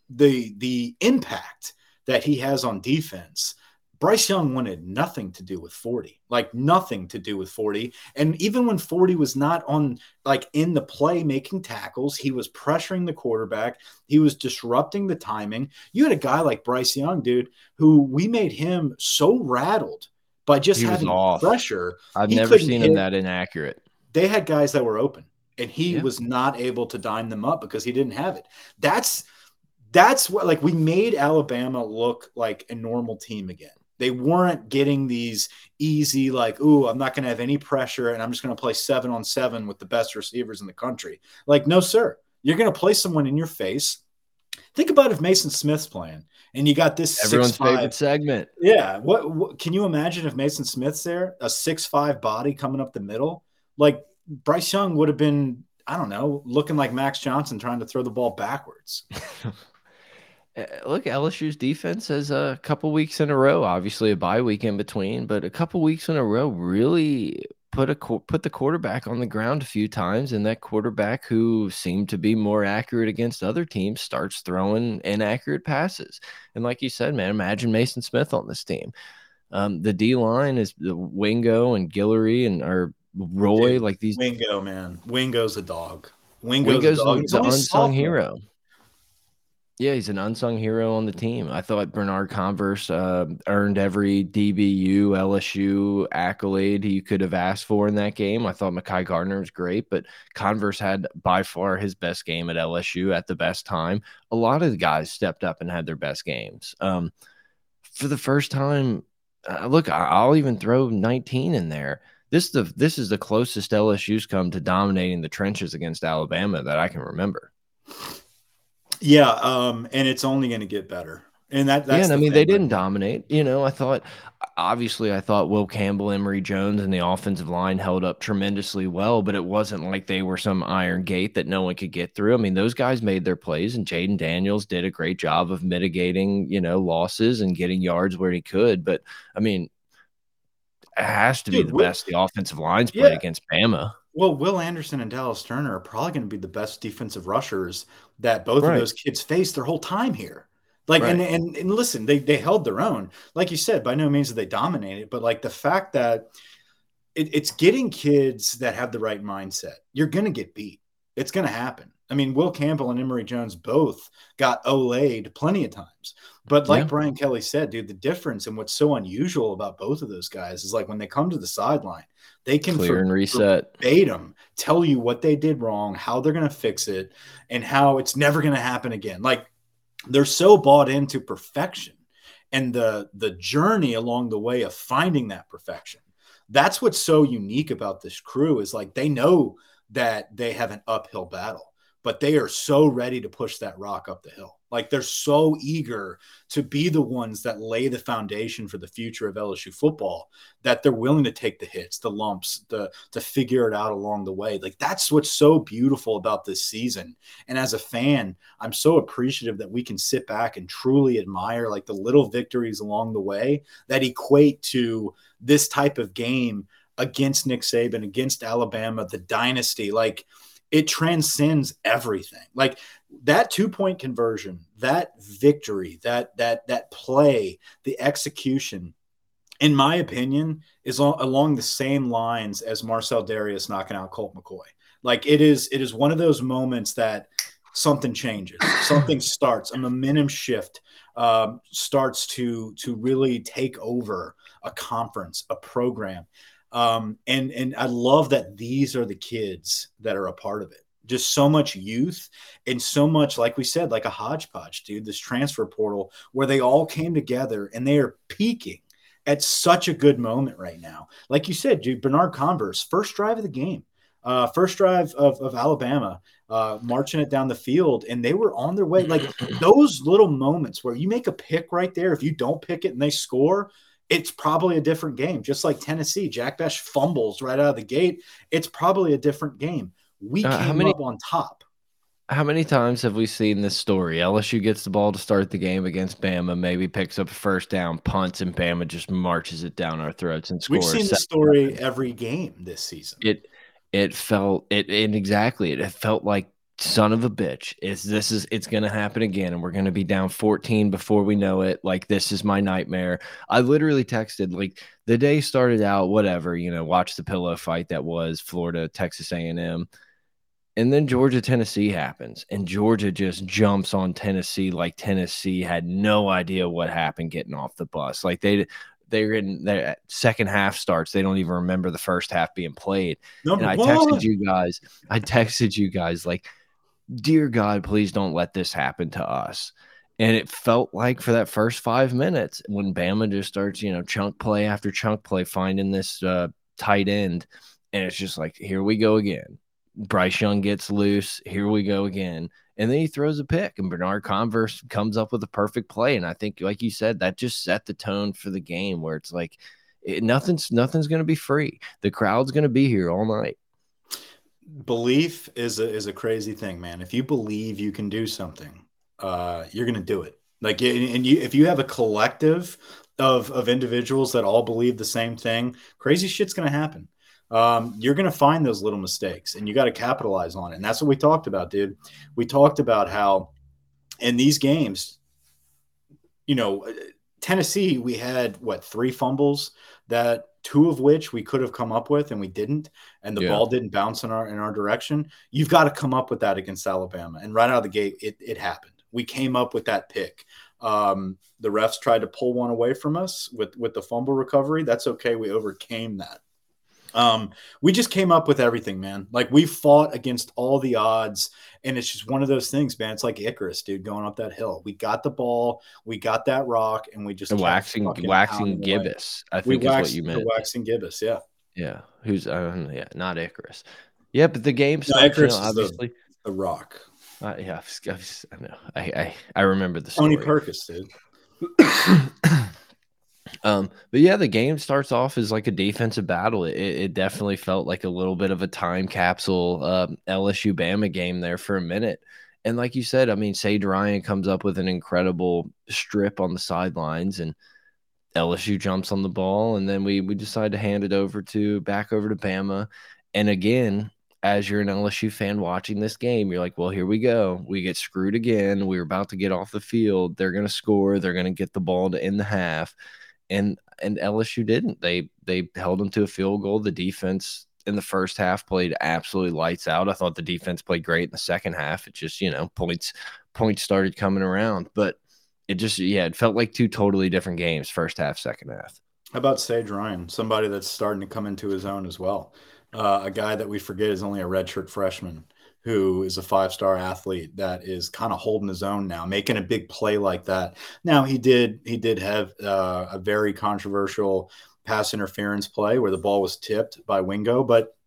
the the impact that he has on defense Bryce Young wanted nothing to do with 40, like nothing to do with 40. And even when 40 was not on, like in the play making tackles, he was pressuring the quarterback. He was disrupting the timing. You had a guy like Bryce Young, dude, who we made him so rattled by just He having off. pressure. I've never seen hit- him that inaccurate. They had guys that were open and he Yeah. was not able to dime them up because he didn't have it. That's that's what like we made Alabama look like a normal team again. They weren't getting these easy, like, ooh, I'm not going to have any pressure and I'm just going to play seven on seven with the best receivers in the country. Like, no, sir. You're going to play someone in your face. Think about if Maason Smith's playing and you got this Everyone's six five. favorite segment. Yeah. What, what can you imagine if Maason Smith's there, a six five body coming up the middle? Like Bryce Young would have been, I don't know, looking like Max Johnson trying to throw the ball backwards. Uh, Look, LSU's defense has a couple weeks in a row, obviously a bye week in between, but a couple weeks in a row really put a put the quarterback on the ground a few times, and that quarterback who seemed to be more accurate against other teams starts throwing inaccurate passes. And like you said, man, imagine Maason Smith on this team. Um, the D line is the Wingo and Guillory and or Roy, Dude, like these Wingo, man. Wingo's a dog. Wingo's, Wingo's a dog. the, He's only unsung hero. Yeah, he's an unsung hero on the team. I thought Bernard Converse uh, earned every DBU, LSU accolade he could have asked for in that game. I thought Mekhi Garner was great, but Converse had by far his best game at LSU at the best time. A lot of the guys stepped up and had their best games. Um, for the first time, uh, look, I'll even throw 19 in there. This the this is the closest LSU's come to dominating the trenches against Alabama that I can remember. Yeah, um, and it's only going to get better. And that, yeah, and I mean they didn't dominate. You know, I thought obviously I thought Will Campbell, Emery Jones, and the offensive line held up tremendously well, but it wasn't like they were some iron gate that no one could get through. I mean, those guys made their plays, and Jayden Daniels did a great job of mitigating, you know, losses and getting yards where he could. But I mean, it has to be the Will- best the offensive lines played Yeah. against Bama. Well, Will Anderson and Dallas Turner are probably going to be the best defensive rushers that both Right. of those kids faced their whole time here. Like, and, Right. and and listen, they they held their own. Like you said, by no means did they dominate it, but like the fact that it, it's getting kids that have the right mindset. You're going to get beat. It's going to happen. I mean, Will Campbell and Emery Jones both got olayed plenty of times. But like Yeah. Brian Kelly said, dude, the difference and what's so unusual about both of those guys is like when they come to the sideline, they can Clear and reset. verbatim tell you what they did wrong, how they're going to fix it, and how it's never going to happen again. Like they're so bought into perfection and the the journey along the way of finding that perfection. That's what's so unique about this crew is like they know that they have an uphill battle, but they are so ready to push that rock up the hill. Like they're so eager to be the ones that lay the foundation for the future of LSU football that they're willing to take the hits, the lumps, the to figure it out along the way. Like that's what's so beautiful about this season. And as a fan, I'm so appreciative that we can sit back and truly admire like the little victories along the way that equate to this type of game against Nick Saban, against Alabama, the dynasty. Like it transcends everything. Like that two point conversion, that victory, that that that play, the execution, in my opinion, is al- along the same lines as Marcell Dareus knocking out Colt McCoy. Like it is, it is one of those moments that something changes, something starts, a momentum shift um, starts to to really take over a conference, a program, um, and and I love that these are the kids that are a part of it. Just so much youth and so much, like we said, like a hodgepodge, dude. This transfer portal where they all came together and they are peaking at such a good moment right now. Like you said, dude, Bernard Converse, first drive of the game, uh, first drive of, of Alabama, uh, marching it down the field, and they were on their way. Like those little moments where you make a pick right there, if you don't pick it and they score, it's probably a different game. Just like Tennessee, Jack Bash fumbles right out of the gate. It's probably a different game. We Uh, came how many- up on top. How many times have we seen this story? LSU gets the ball to start the game against Bama, maybe picks up a first down, punts, and Bama just marches it down our throats and scores. We've seen the story every game this season. It it felt it and exactly it, it felt like son of a bitch. Is this is it's gonna happen again, and we're gonna be down 14 before we know it. Like this is my nightmare. I literally texted like the day started out, whatever, you know, watch the pillow fight that was Florida, Texas A&M and then Georgia Tennessee happens, and Georgia just jumps on Tennessee like Tennessee had no idea what happened getting off the bus. Like they they're in their second half starts. They don't even remember the first half being played. Number and I texted you guys. I texted you guys like, dear God, please don't let this happen to us. And it felt like for that first five minutes when Bama just starts, you know, chunk play after chunk play, finding this uh, tight end, and it's just like, here we go again Bryce Young gets loose. Here we go again. And then he throws a pick, and Bernard Converse comes up with a perfect play. And I think, like you said, that just set the tone for the game where it's like it, nothing's nothing's going to be free. The crowd's going to be here all night. Belief is a, is a crazy thing, man. If you believe you can do something, uh, you're going to do it. Like, and you, if you have a collective of of individuals that all believe the same thing, crazy shit's going to happen um, you're going to find those little mistakes and you got to capitalize on it. And that's what we talked about, dude. We talked about how in these games, you know, Tennessee, we had what three fumbles that two of which we could have come up with and we didn't, and the yeah. ball didn't bounce in our in our direction. You've got to come up with that against Alabama, and right out of the gate, it it happened. We came up with that pick. Um, the refs tried to pull one away from us with with the fumble recovery. That's okay. We overcame that. Um, we just came up with everything, man. Like we fought against all the odds, and it's just one of those things, man. It's like Icarus, dude, going up that hill. We got the ball, we got that rock, and we just waxing waxing gibbous. I think we is what you meant. Waxing gibbous, yeah, yeah. Who's um, yeah, not Icarus. Yeah, but the game no, Icarus you know, obviously the, the rock. Uh, yeah, I, know. I, I I remember the story. Tony Perkis, dude. Um, but yeah, the game starts off as like a defensive battle. It, it definitely felt like a little bit of a time capsule uh, LSU Bama game there for a minute. And like you said, I mean, Sage Ryan comes up with an incredible strip on the sidelines, and LSU jumps on the ball, and then we we decide to hand it over to back over to Bama. And again, as you're an LSU fan watching this game, you're like, well, here we go. We get screwed again. We're about to get off the field. They're going to score. They're going to get the ball to end the half and and LSU didn't. They they held them to a field goal. The defense in the first half played absolutely lights out. I thought the defense played great in the second half. It just you know points points started coming around, but it just yeah it felt like two totally different games. First half, second half. How about Sage Ryan, somebody that's starting to come into his own as well? Uh, a guy that we forget is only a redshirt freshman who is a five star athlete that is kind of holding his own now, making a big play like that. Now he did he did have uh, a very controversial pass interference play where the ball was tipped by Wingo, but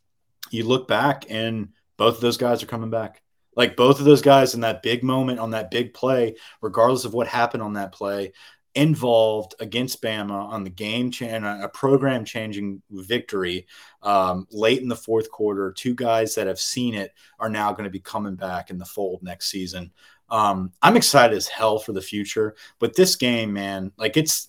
you look back and both of those guys are coming back. Like both of those guys in that big moment on that big play, regardless of what happened on that play, involved against Bama on the game and a program changing victory um, late in the fourth quarter. Two guys that have seen it are now going to be coming back in the fold next season. Um, I'm excited as hell for the future, but this game, man, like it's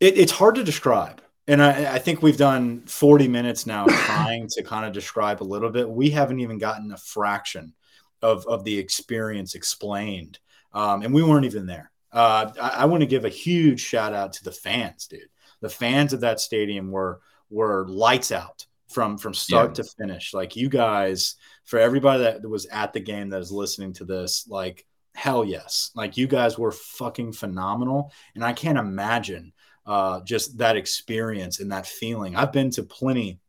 it, it's hard to describe. And I, I think we've done 40 minutes now trying to kind of describe a little bit. We haven't even gotten a fraction of, of the experience explained. Um, and we weren't even there. Uh, I, I want to give a huge shout out to the fans, dude. The fans of that stadium were were lights out from from start yeah. to finish. Like you guys, for everybody that was at the game that is listening to this, like hell yes, like you guys were fucking phenomenal, and I can't imagine uh, just that experience and that feeling. I've been to plenty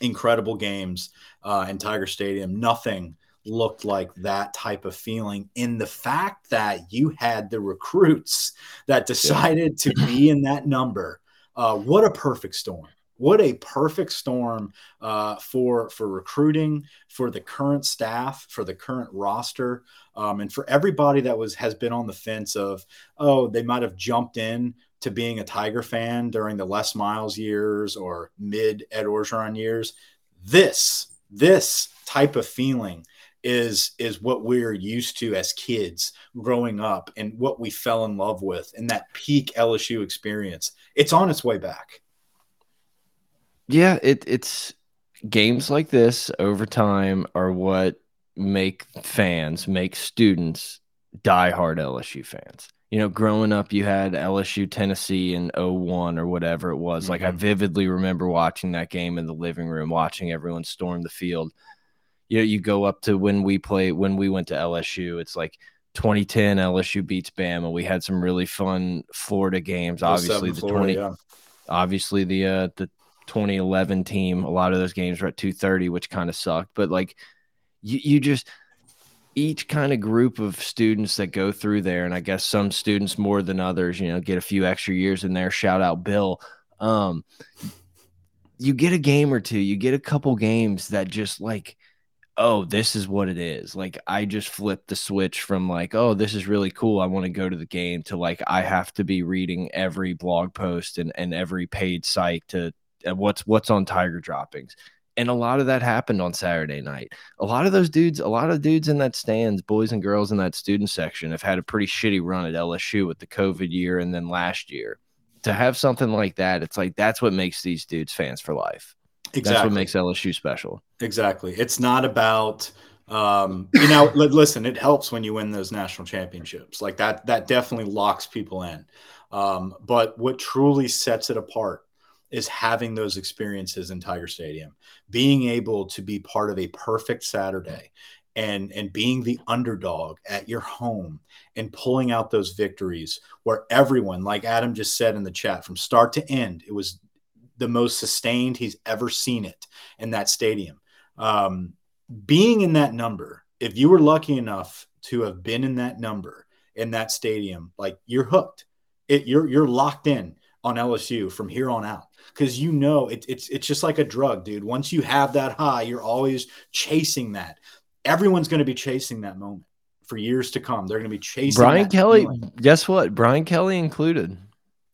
incredible games uh, in Tiger Stadium. Nothing looked like that type of feeling in the fact that you had the recruits that decided yeah. to be in that number. Uh, what a perfect storm. What a perfect storm uh, for for recruiting, for the current staff, for the current roster, um, and for everybody that was has been on the fence of, oh, they might have jumped in to being a Tiger fan during the Les Miles years or mid Ed Orgeron years. This this type of feeling is is what we're used to as kids growing up and what we fell in love with and that peak LSU experience. It's on its way back. Yeah, it, it's games like this over time are what make fans, make students diehard LSU fans. You know, growing up, you had LSU Tennessee in 01 or whatever it was. Mm -hmm. Like, I mm-hmm. vividly remember watching that game in the living room, watching everyone storm the field. You know, you go up to when we play, when we went to LSU, it's like 2010 LSU beats Bama. We had some really fun Florida games. Obviously, the Florida, 20, yeah. obviously the uh, the 2011 team. A lot of those games were at 2:30, which kind of sucked. But like, you you just each kind of group of students that go through there, and I guess some students more than others, you know, get a few extra years in there. Shout out Bill. Um, you get a game or two, you get a couple games that just like, oh, this is what it is. Like I just flipped the switch from like, oh, this is really cool. I want to go to the game to like I have to be reading every blog post and, and every paid site to uh, what's what's on Tiger droppings. And a lot of that happened on Saturday night. A lot of those dudes, a lot of dudes in that stands, boys and girls in that student section, have had a pretty shitty run at LSU with the COVID year and then last year. To have something like that, it's like that's what makes these dudes fans for life. Exactly. That's what makes LSU special. Exactly. It's not about um, you know, listen, it helps when you win those national championships. Like that, that definitely locks people in. Um, but what truly sets it apart is having those experiences in Tiger Stadium, being able to be part of a perfect Saturday and and being the underdog at your home and pulling out those victories where everyone like Adam just said in the chat from start to end it was the most sustained he's ever seen it in that stadium um, being in that number if you were lucky enough to have been in that number in that stadium like you're hooked it, you're you're locked in on LSU from here on out because you know it, it's it's just like a drug, dude. Once you have that high, you're always chasing that. Everyone's going to be chasing that moment for years to come. They're going to be chasing. Brian Kelly, feeling. guess what? Brian Kelly included.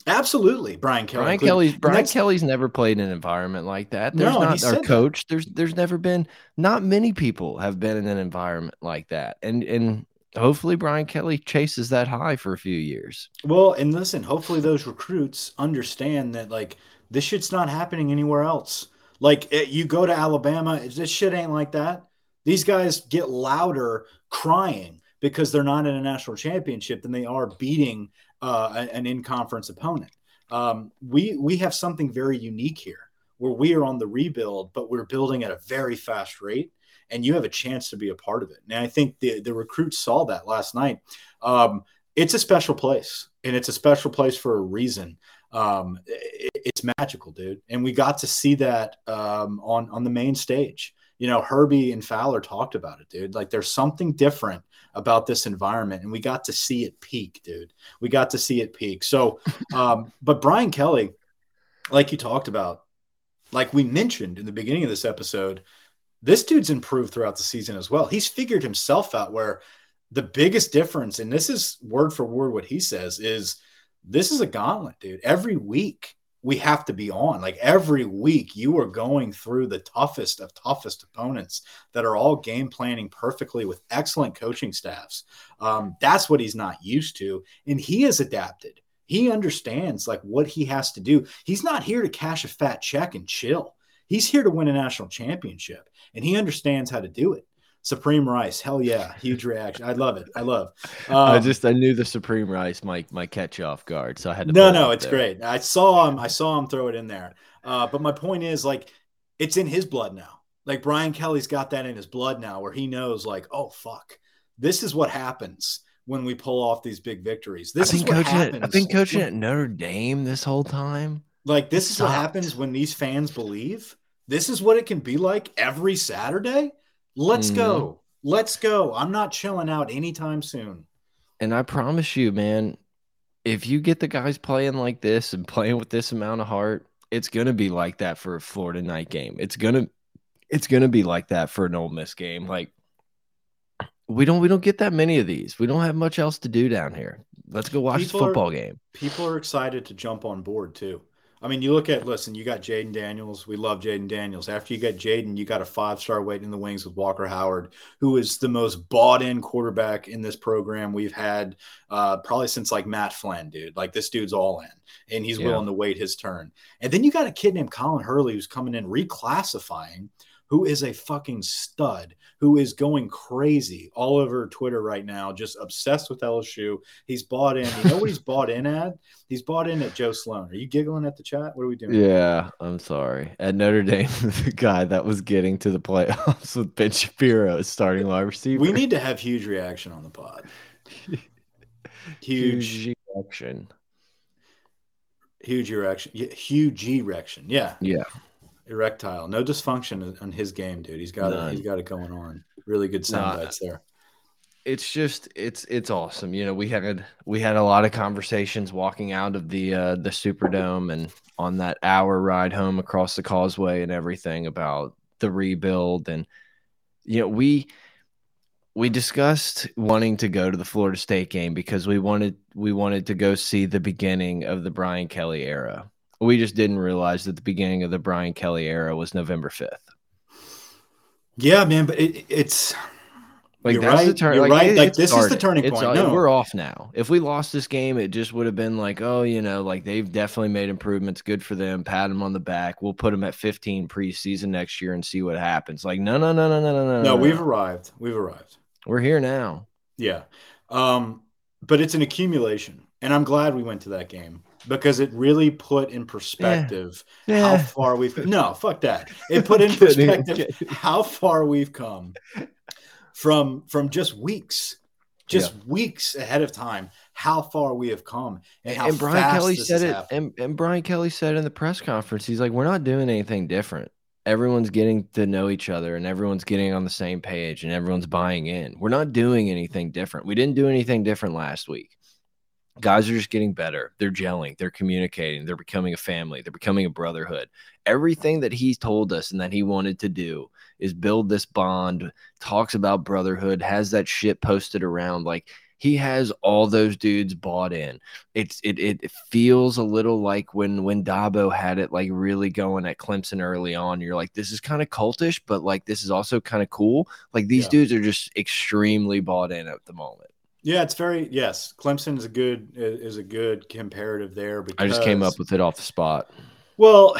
Absolutely, Brian Kelly. Brian. Kelly's Brian Kelly's never played in an environment like that. There's no, not our coach. That. There's there's never been. Not many people have been in an environment like that, and and hopefully Brian Kelly chases that high for a few years. Well, and listen, hopefully those recruits understand that like this shit's not happening anywhere else. Like it, you go to Alabama, this shit ain't like that. These guys get louder crying because they're not in a national championship than they are beating uh, an in-conference opponent. Um, we we have something very unique here, where we are on the rebuild, but we're building at a very fast rate and you have a chance to be a part of it. And I think the the recruits saw that last night. Um, it's a special place, and it's a special place for a reason. Um, it, it's magical, dude, and we got to see that um, on on the main stage. You know, Herbie and Fowler talked about it, dude. Like, there's something different about this environment, and we got to see it peak, dude. We got to see it peak. So, um, but Brian Kelly, like you talked about, like we mentioned in the beginning of this episode, this dude's improved throughout the season as well. He's figured himself out where the biggest difference, and this is word for word what he says, is this is a gauntlet, dude. Every week we have to be on. Like every week, you are going through the toughest of toughest opponents that are all game planning perfectly with excellent coaching staffs. Um, that's what he's not used to. And he has adapted. He understands like what he has to do. He's not here to cash a fat check and chill. He's here to win a national championship and he understands how to do it. Supreme Rice, hell yeah, huge reaction. I love it. I love. Um, I just I knew the Supreme Rice might might catch you off guard, so I had to. No, no, it's there. great. I saw him. I saw him throw it in there. Uh, but my point is, like, it's in his blood now. Like Brian Kelly's got that in his blood now, where he knows, like, oh fuck, this is what happens when we pull off these big victories. This is what happens. At, I've been coaching at Notre Dame this whole time. Like this is what happens when these fans believe this is what it can be like every Saturday. Let's mm. go. Let's go. I'm not chilling out anytime soon. And I promise you, man, if you get the guys playing like this and playing with this amount of heart, it's gonna be like that for a Florida night game. It's gonna it's gonna be like that for an Ole Miss game. Like we don't we don't get that many of these. We don't have much else to do down here. Let's go watch people the football are, game. People are excited to jump on board too. I mean, you look at listen, you got Jayden Daniels. We love Jayden Daniels. After you got Jayden, you got a five star waiting in the wings with Walker Howard, who is the most bought in quarterback in this program we've had uh, probably since like Matt Flynn, dude. Like this dude's all in, and he's yeah. willing to wait his turn. And then you got a kid named Colin Hurley who's coming in reclassifying who is a fucking stud, who is going crazy all over Twitter right now, just obsessed with LSU. He's bought in. You know what he's bought in at? He's bought in at Joe Sloan. Are you giggling at the chat? What are we doing? Yeah, I'm sorry. At Notre Dame, the guy that was getting to the playoffs with Ben Shapiro starting wide receiver. We need to have huge reaction on the pod. huge, huge reaction. Huge erection. Huge erection. Yeah. Yeah erectile. No dysfunction on his game, dude. He's got it. He's got it going on. Really good sound nah, bites there. It's just it's it's awesome. You know, we had we had a lot of conversations walking out of the uh the Superdome and on that hour ride home across the causeway and everything about the rebuild and you know, we we discussed wanting to go to the Florida State game because we wanted we wanted to go see the beginning of the Brian Kelly era we just didn't realize that the beginning of the Brian Kelly era was November 5th. Yeah, man, but it, it's like you're that's right. the turn. You're like, right. Like this started. is the turning it's, point. no. We're off now. If we lost this game, it just would have been like, oh, you know, like they've definitely made improvements. Good for them. Pat them on the back. We'll put them at 15 preseason next year and see what happens. Like, no, no, no, no, no, no, no. No, we've arrived. We've arrived. We're here now. Yeah, um, but it's an accumulation, and I'm glad we went to that game because it really put in perspective yeah. Yeah. how far we've no fuck that. It put in perspective how far we've come from from just weeks just yeah. weeks ahead of time how far we have come and how and Brian Kelly said it and, and Brian Kelly said in the press conference he's like we're not doing anything different. Everyone's getting to know each other and everyone's getting on the same page and everyone's buying in. We're not doing anything different. We didn't do anything different last week guys are just getting better. They're gelling, they're communicating, they're becoming a family, they're becoming a brotherhood. Everything that he's told us and that he wanted to do is build this bond, talks about brotherhood, has that shit posted around. Like he has all those dudes bought in. It's it it feels a little like when when Dabo had it like really going at Clemson early on. You're like, this is kind of cultish, but like this is also kind of cool. Like these yeah. dudes are just extremely bought in at the moment. Yeah, it's very yes. Clemson is a good is a good comparative there. Because, I just came up with it off the spot. Well,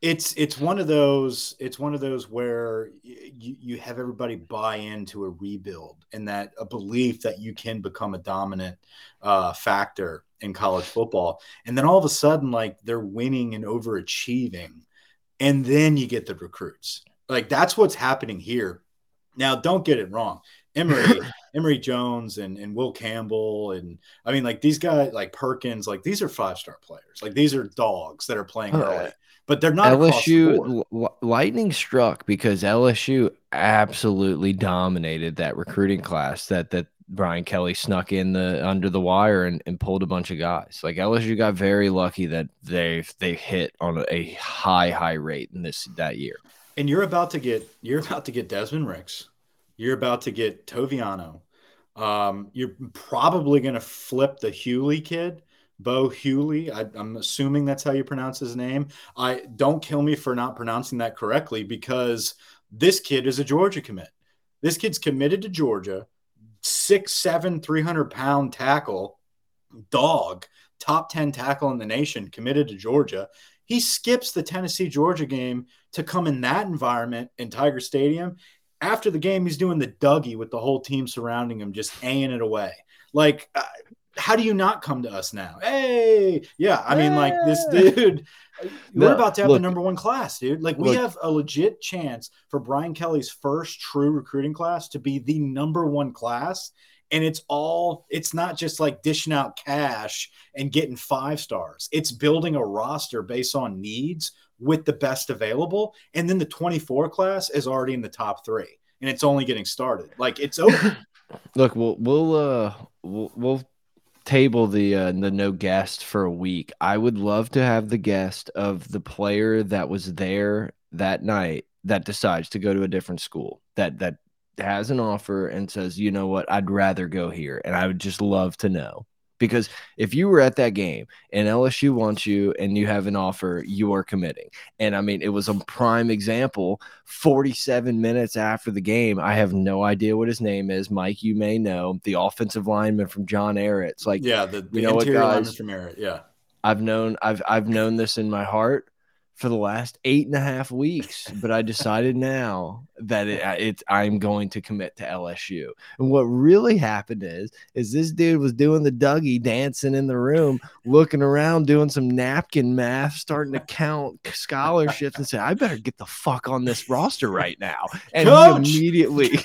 it's it's one of those it's one of those where you, you have everybody buy into a rebuild and that a belief that you can become a dominant uh, factor in college football, and then all of a sudden like they're winning and overachieving, and then you get the recruits. Like that's what's happening here. Now, don't get it wrong. Emery, Emery Jones and, and Will Campbell. And I mean, like these guys, like Perkins, like these are five star players. Like these are dogs that are playing early, but they're not LSU. lightning struck because LSU absolutely dominated that recruiting class that, that, Brian Kelly snuck in the under the wire and, and pulled a bunch of guys. Like LSU got very lucky that they they hit on a, a high high rate in this that year. And you're about to get you're about to get Desmond Ricks you're about to get Toviano. Um, you're probably going to flip the Hughley kid, Bo Hughley. I, am assuming that's how you pronounce his name. I don't kill me for not pronouncing that correctly because this kid is a Georgia commit. This kid's committed to Georgia, six, seven, 300 pound tackle, dog, top 10 tackle in the nation, committed to Georgia. He skips the Tennessee Georgia game to come in that environment in Tiger Stadium after the game, he's doing the Dougie with the whole team surrounding him, just aying it away. Like, uh, how do you not come to us now? Hey, yeah. I mean, like this dude, we're about to have look, the number one class, dude. Like, we look, have a legit chance for Brian Kelly's first true recruiting class to be the number one class. And it's all, it's not just like dishing out cash and getting five stars. It's building a roster based on needs with the best available. And then the 24 class is already in the top three and it's only getting started. Like it's open. Look, we'll, we'll, uh, we'll, we'll table the, uh, the no guest for a week. I would love to have the guest of the player that was there that night that decides to go to a different school that, that has an offer and says, you know what, I'd rather go here. And I would just love to know. Because if you were at that game and LSU wants you and you have an offer, you are committing. And I mean, it was a prime example. 47 minutes after the game, I have no idea what his name is. Mike, you may know the offensive lineman from John Ehret. It's like, yeah, the, the you know interior what, lineman guys? from Ehret. Yeah. I've known I've I've known this in my heart for the last eight and a half weeks, but I decided now that it, it I'm going to commit to LSU. And what really happened is is this dude was doing the Dougie dancing in the room, looking around, doing some napkin math, starting to count scholarships, and say, "I better get the fuck on this roster right now." And Coach! immediately.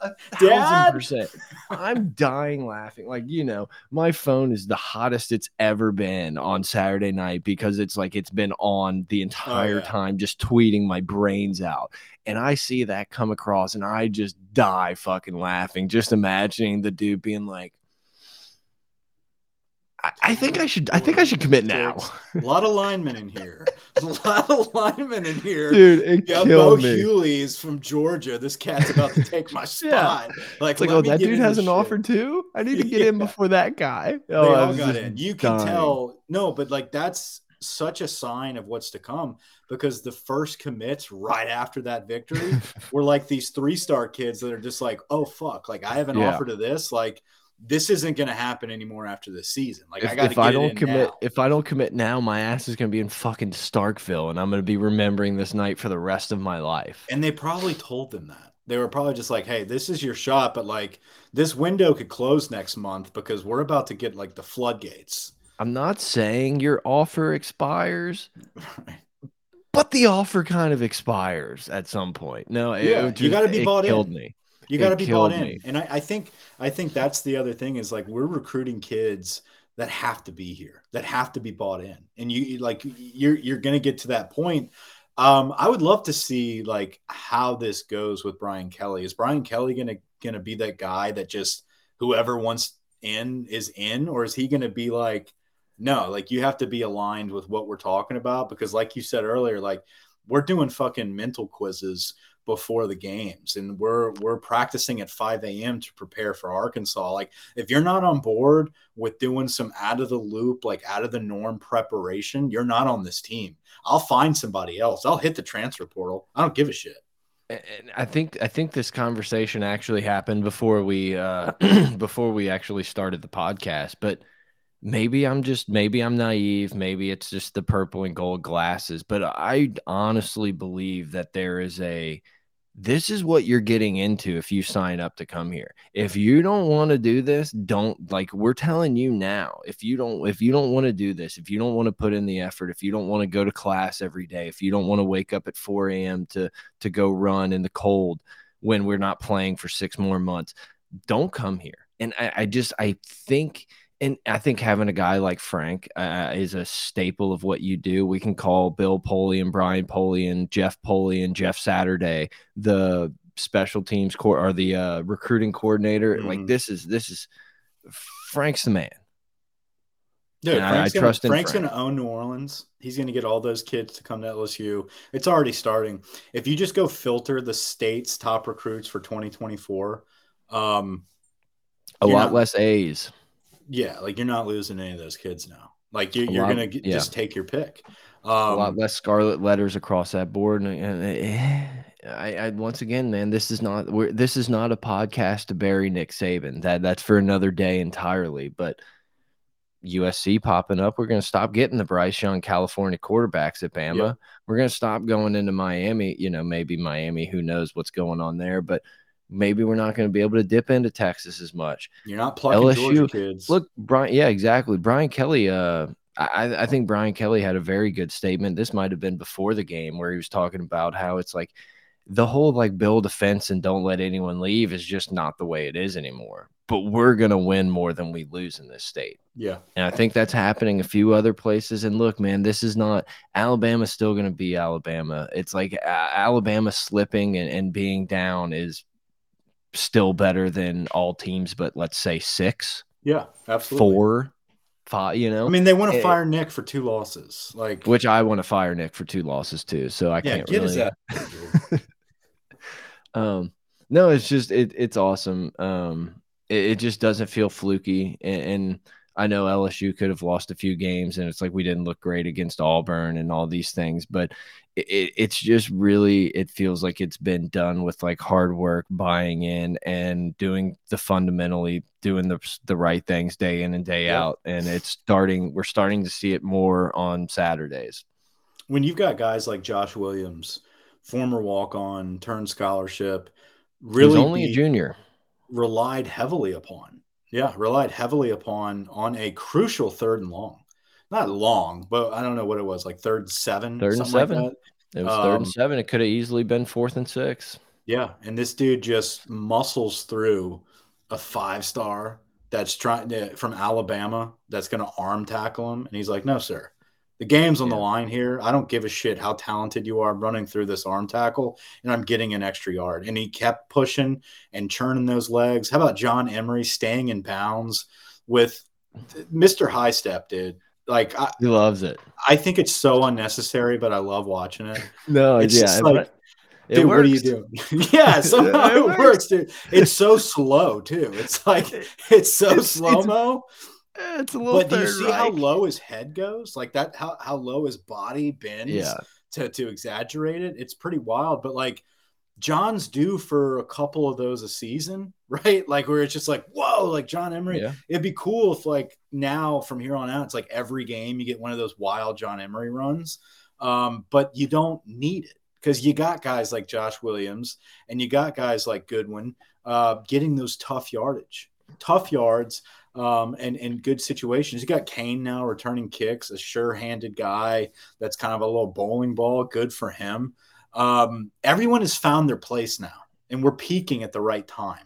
a thousand percent. I'm dying laughing. Like, you know, my phone is the hottest it's ever been on Saturday night because it's like it's been on the oh, entire yeah. time, just tweeting my brains out. And I see that come across and I just die fucking laughing, just imagining the dude being like, I, I think I should I think I should commit now. A lot of linemen in here. A lot of linemen in here. Dude, it Yeah, Bo killed me. Hughley's from Georgia. This cat's about to take my spot. Like, It's like, oh, that dude has an shit. offer too. I need to get in before that guy. They Oh, I all got in. You can dying. tell. No, but like that's such a sign of what's to come because the first commits right after that victory were like these three star kids that are just like, oh fuck, like I have an Yeah. offer to this, like this isn't going to happen anymore after this season. Like if, I got to if I don't commit, now. if I don't commit now, my ass is gonna be in fucking Starkville, and I'm gonna be remembering this night for the rest of my life. And they probably told them that. They were probably just like, hey, this is your shot, but like this window could close next month because we're about to get like the floodgates. I'm not saying your offer expires, but the offer kind of expires at some point. No, it, Yeah, it you just- gotta be bought in. me. You got to be bought killed in. me. And I, I think I think that's the other thing is like we're recruiting kids that have to be here, that have to be bought in. And you you- like you're you're gonna get to that point. Um, I would love to see like how this goes with Brian Kelly. Is Brian Kelly gonna gonna be that guy that just whoever wants in is in, or is he gonna be like, no, like you have to be aligned with what we're talking about? Because like you said earlier, like we're doing fucking mental quizzes before the games and we're we're practicing at 5 a.m to prepare for arkansas. Like if you're not on board with doing some out of the loop like out of the norm preparation you're not on this team. I'll find somebody else. I'll hit the transfer portal. I don't give a shit. And I think I think this conversation actually happened before we uh before we actually started the podcast, but maybe I'm just maybe I'm naive, maybe it's just the purple and gold glasses, but I honestly believe that there is a this is what you're getting into if you sign up to come here. If you don't want to do this, don't like we're telling you now. If you don't if you don't want to do this, if you don't want to put in the effort, if you don't want to go to class every day, if you don't want to wake up at 4 a.m. to to go run in the cold when we're not playing for six more months, don't come here. And I, I just I think and I think having a guy like Frank uh, is a staple of what you do. We can call Bill Polian, Brian Polian, Jeff Polian, Jeff Saturday, the special teams core or the uh, recruiting coordinator. Like Mhm. this is this is Frank's the man. Dude, And I- Frank's, I gonna, trust in Frank's Frank. going to own New Orleans. He's going to get all those kids to come to LSU. It's already starting. If you just go filter the state's top recruits for 2024, um, A lot not- less A's. Yeah, like you're not losing any of those kids now. Like you're, you're lot- going to yeah. just take your pick. a lot Um, less scarlet letters across that board. And, eh, I, I once again, man, this is not we're, this is not a podcast to bury Nick Saban. That that's for another day entirely. But USC popping up, we're going to stop getting the Bryce Young California quarterbacks at Bama. Yep. We're going to stop going into Miami. You know, maybe Miami. Who knows what's going on there? But maybe we're not going to be able to dip into Texas as much. you're not plucking LSU Georgia kids. Look, Brian. Yeah, exactly. Brian Kelly. Uh, I I think Brian Kelly had a very good statement. This might have been before the game where he was talking about how it's like the whole like build a fence and don't let anyone leave is just not the way it is anymore. But we're gonna win more than we lose in this state. yeah, And I think that's happening a few other places. And look, man, this is not Alabama's still going to be Alabama. It's like uh, Alabama slipping and, and being down is still better than all teams, but let's say six, yeah, absolutely. four, five, you know, I mean, they want to Eh, fire Nick for two losses. Like, which I want to fire Nick for two losses too. So I yeah, can't get really. um, no, it's just, it, it's awesome. Um, It, it just doesn't feel fluky. And, and, I know LSU could have lost a few games, and it's like we didn't look great against Auburn and all these things, but it, it's just really it feels like it's been done with like hard work, buying in, and doing the fundamentally doing the the right things day in and day out, and it's starting. We're starting to see it more on Saturdays. When you've got guys like Josh Williams, former walk on, turned scholarship, really He's only a junior, relied heavily upon yeah, relied heavily upon on a crucial third and long. Not long, but I don't know what it was, like third seven. Third and seven. Like it was um, third and um, seven. It could have easily been fourth and six. Yeah, and this dude just muscles through a five star that's trying to, from Alabama that's going to arm tackle him, and he's like, "No, sir, the game's on yeah. the line here. I don't give a shit how talented you are running through this arm tackle, and I'm getting an extra yard. And he kept pushing and churning those legs. How about John Emery staying in bounds with Mr. High Step, dude? Like I, he loves it. I think it's so unnecessary, but I love watching it. No, it's yeah, like, it dude, works. what are you doing? yeah, somehow it, it works, dude. It's so slow too. It's like it's so slow mo. It's a little. But do you see how low his head goes? Like that, how how low his body bends. Yeah. To to exaggerate it, it's pretty wild. But like, John's due for a couple of those a season, right? Like where it's just like, whoa, like John Emery. Yeah. It'd be cool if like now from here on out, it's like every game you get one of those wild John Emery runs. Um, but you don't need it because you got guys like Josh Williams and you got guys like Goodwin uh, getting those tough yardage, tough yards um, and in good situations. You got Cain now returning kicks, a sure-handed guy that's kind of a little bowling ball. Good for him. Um, everyone has found their place now, and we're peaking at the right time.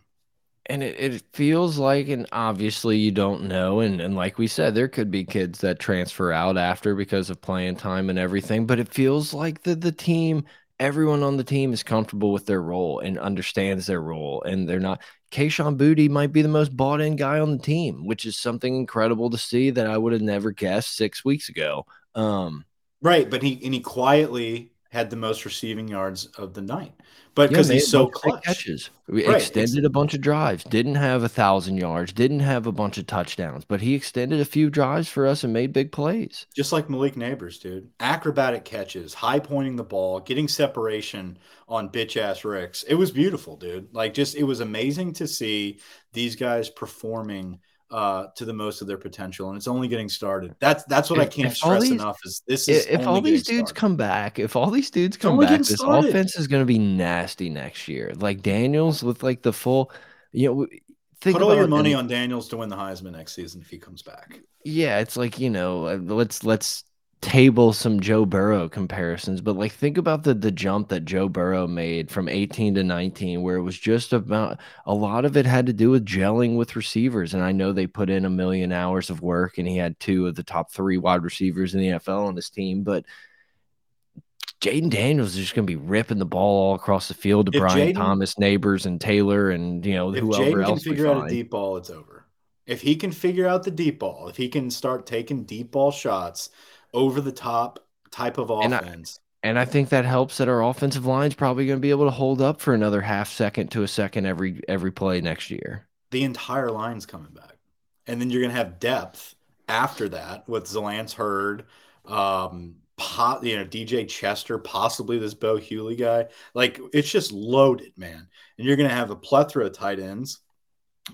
And it, it feels like, and obviously you don't know, and, and like we said, there could be kids that transfer out after because of playing time and everything. But it feels like the the team everyone on the team is comfortable with their role and understands their role, and they're not. Kayshon Boutte might be the most bought in guy on the team, which is something incredible to see that I would have never guessed six weeks ago. Um, right, but he and he quietly had the most receiving yards of the night, but because yeah, he's so clutch. Catches, we right. extended a bunch of drives. Didn't have a thousand yards. Didn't have a bunch of touchdowns, but he extended a few drives for us and made big plays. Just like Malik Nabers, dude. Acrobatic catches, high pointing the ball, getting separation on bitch ass Ricks. It was beautiful, dude. Like just it was amazing to see these guys performing uh, to the most of their potential, and it's only getting started. That's that's what if, I can't stress these, enough. Is this is if all these dudes started. come back, if all these dudes come back, this started. offense is going to be nasty next year. Like Daniels with like the full, you know. Think Put all your money on Daniels to win the Heisman next season if he comes back. Yeah, it's like you know, uh, let's let's table some Joe Burrow comparisons, but like think about the the jump that Joe Burrow made from 18 to 19 where it was just about a lot of it had to do with gelling with receivers and I know they put in a million hours of work and he had two of the top 3 wide receivers in the NFL on his team, but Jayden Daniels is just going to be ripping the ball all across the field to if Brian Jayden, Thomas, Nabers, and Taylor, and you know whoever else. can figure out a deep ball, it's over. If he can figure out the deep ball, if he can start taking deep ball shots, over the top type of offense. And I, and I think that helps that our offensive line's probably going to be able to hold up for another half second to a second every every play next year. The entire line's coming back, and then you're going to have depth after that with Zalance Heard, um, pot, you know DJ Chester, possibly this Bo Hughley guy. Like it's just loaded, man. And you're going to have a plethora of tight ends.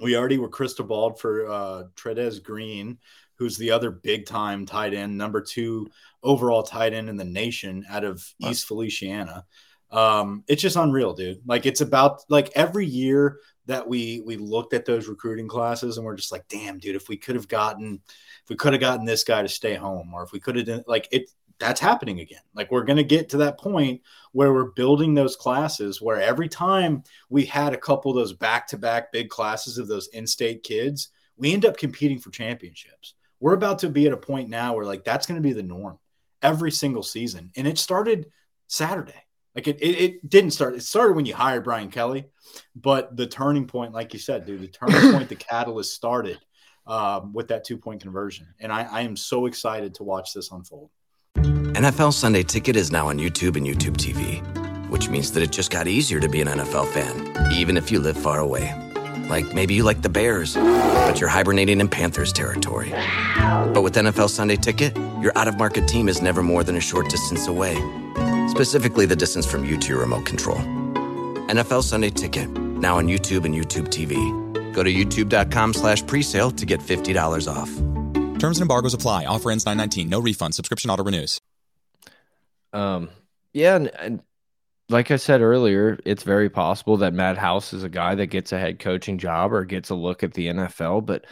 We already were crystal balled for uh, Trey'Dez Green, who's the other big time tight end, number two overall tight end in the nation out of East Feliciana. Um, it's just unreal, dude. Like it's about like every year that we we looked at those recruiting classes and we're just like, damn, dude, if we could have gotten if we could have gotten this guy to stay home, or if we could have done like it that's happening again. Like we're going to get to that point where we're building those classes where every time we had a couple of those back to back big classes of those in state kids, we end up competing for championships we're about to be at a point now where like that's going to be the norm every single season. And it started Saturday. Like it, it, it, didn't start. It started when you hired Brian Kelly, but the turning point, like you said, dude, the turning point, the catalyst started um, with that two point conversion. And I, I am so excited to watch this unfold. NFL Sunday Ticket is now on YouTube and YouTube TV, which means that it just got easier to be an NFL fan, even if you live far away. Like maybe you like the Bears, but you're hibernating in Panthers territory. But with NFL Sunday Ticket, your out of market team is never more than a short distance away. Specifically, the distance from you to your remote control. NFL Sunday Ticket, now on YouTube and YouTube TV. Go to youtube.com slash presale to get $50 off. Terms and embargoes apply. Offer ends 919. No refund. Subscription auto renews. Um, yeah, and, and like I said earlier, it's very possible that Matt House is a guy that gets a head coaching job or gets a look at the NFL, but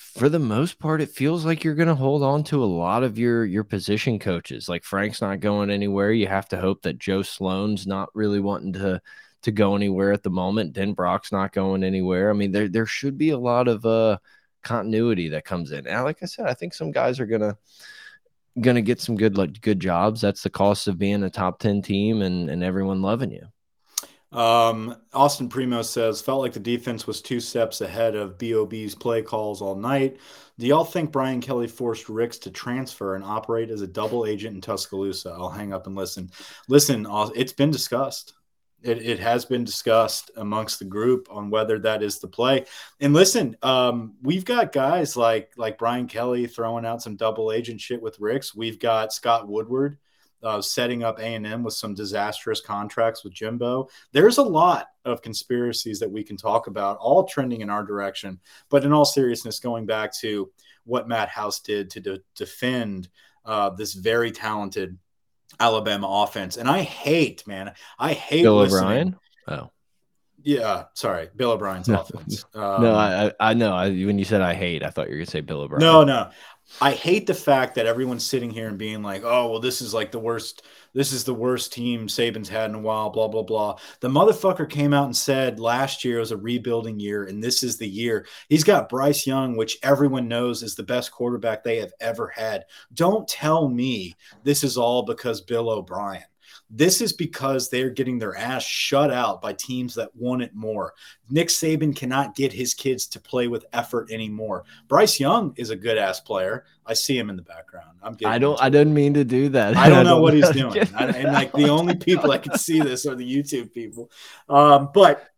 for the most part, it feels like you're going to hold on to a lot of your your position coaches. Like Frank's not going anywhere. You have to hope that Joe Sloan's not really wanting to to go anywhere at the moment. Denbrock's not going anywhere. I mean, there there should be a lot of uh continuity that comes in. And like I said, I think some guys are gonna gonna get some good like good jobs. That's the cost of being a top ten team and and everyone loving you. Um, Austin Primo says, felt like the defense was two steps ahead of BOB's play calls all night. Do y'all think Brian Kelly forced Ricks to transfer and operate as a double agent in Tuscaloosa? I'll hang up and listen. Listen, it's been discussed. It, it has been discussed amongst the group on whether that is the play. And listen, um, we've got guys like like Brian Kelly throwing out some double agent shit with Ricks. We've got Scott Woodward uh, setting up A&M with some disastrous contracts with Jimbo. There's a lot of conspiracies that we can talk about, all trending in our direction. But in all seriousness, going back to what Matt House did to de- defend uh, this very talented Alabama offense, and I hate, man, I hate Bill listening. O'Brien. Oh, yeah, sorry, Bill O'Brien's no, offense. Um, no, I I know. I, when you said I hate, I thought you were gonna say Bill O'Brien. No, no, I hate the fact that everyone's sitting here and being like, "Oh, well, this is like the worst. This is the worst team Saban's had in a while." Blah blah blah. The motherfucker came out and said last year was a rebuilding year, and this is the year. He's got Bryce Young, which everyone knows is the best quarterback they have ever had. Don't tell me this is all because Bill O'Brien. This is because they're getting their ass shut out by teams that want it more. Nick Saban cannot get his kids to play with effort anymore. Bryce Young is a good ass player. I see him in the background. I'm I don't. I didn't mean to do that. I don't know what he's doing. I, and like the only people I can see this are the YouTube people. Um, but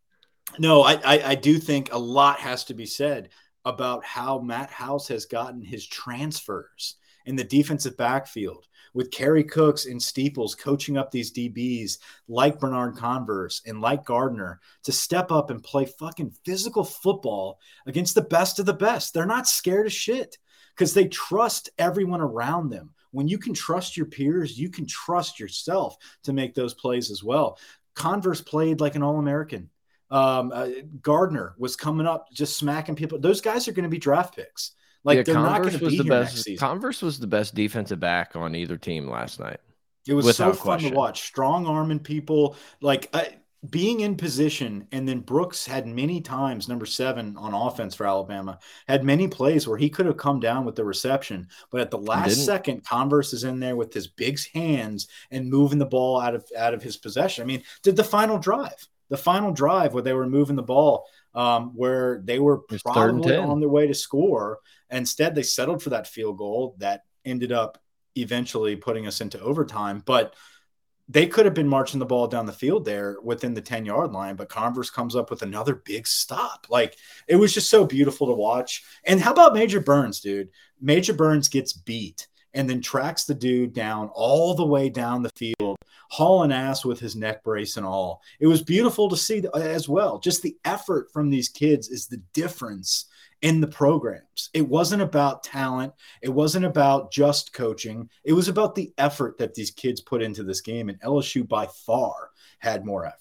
no, I, I I do think a lot has to be said about how Matt House has gotten his transfers in the defensive backfield with Kerry Cooks and Steeples coaching up these DBs like Bernard Converse and like Garner to step up and play fucking physical football against the best of the best. They're not scared of shit because they trust everyone around them. When you can trust your peers, you can trust yourself to make those plays as well. Converse played like an All American. Um, uh, Garner was coming up, just smacking people. Those guys are going to be draft picks. Like yeah, they're Converse not going to was be the here best. next season. Converse was the best defensive back on either team last night. It was so without fun question. to watch. Strong arming people, like uh, being in position. And then Brooks had many times, number seven on offense for Alabama, had many plays where he could have come down with the reception. But at the last second, Converse is in there with his big hands and moving the ball out of out of his possession. I mean, did the final drive, the final drive where they were moving the ball, um, where they were probably on their way to score. Instead, they settled for that field goal that ended up eventually putting us into overtime. But they could have been marching the ball down the field there within the 10 yard line, but Converse comes up with another big stop. Like it was just so beautiful to watch. And how about Major Burns, dude? Major Burns gets beat and then tracks the dude down all the way down the field, hauling ass with his neck brace and all. It was beautiful to see as well. Just the effort from these kids is the difference in the programs. It wasn't about talent. It wasn't about just coaching. It was about the effort that these kids put into this game. And LSU by far had more effort.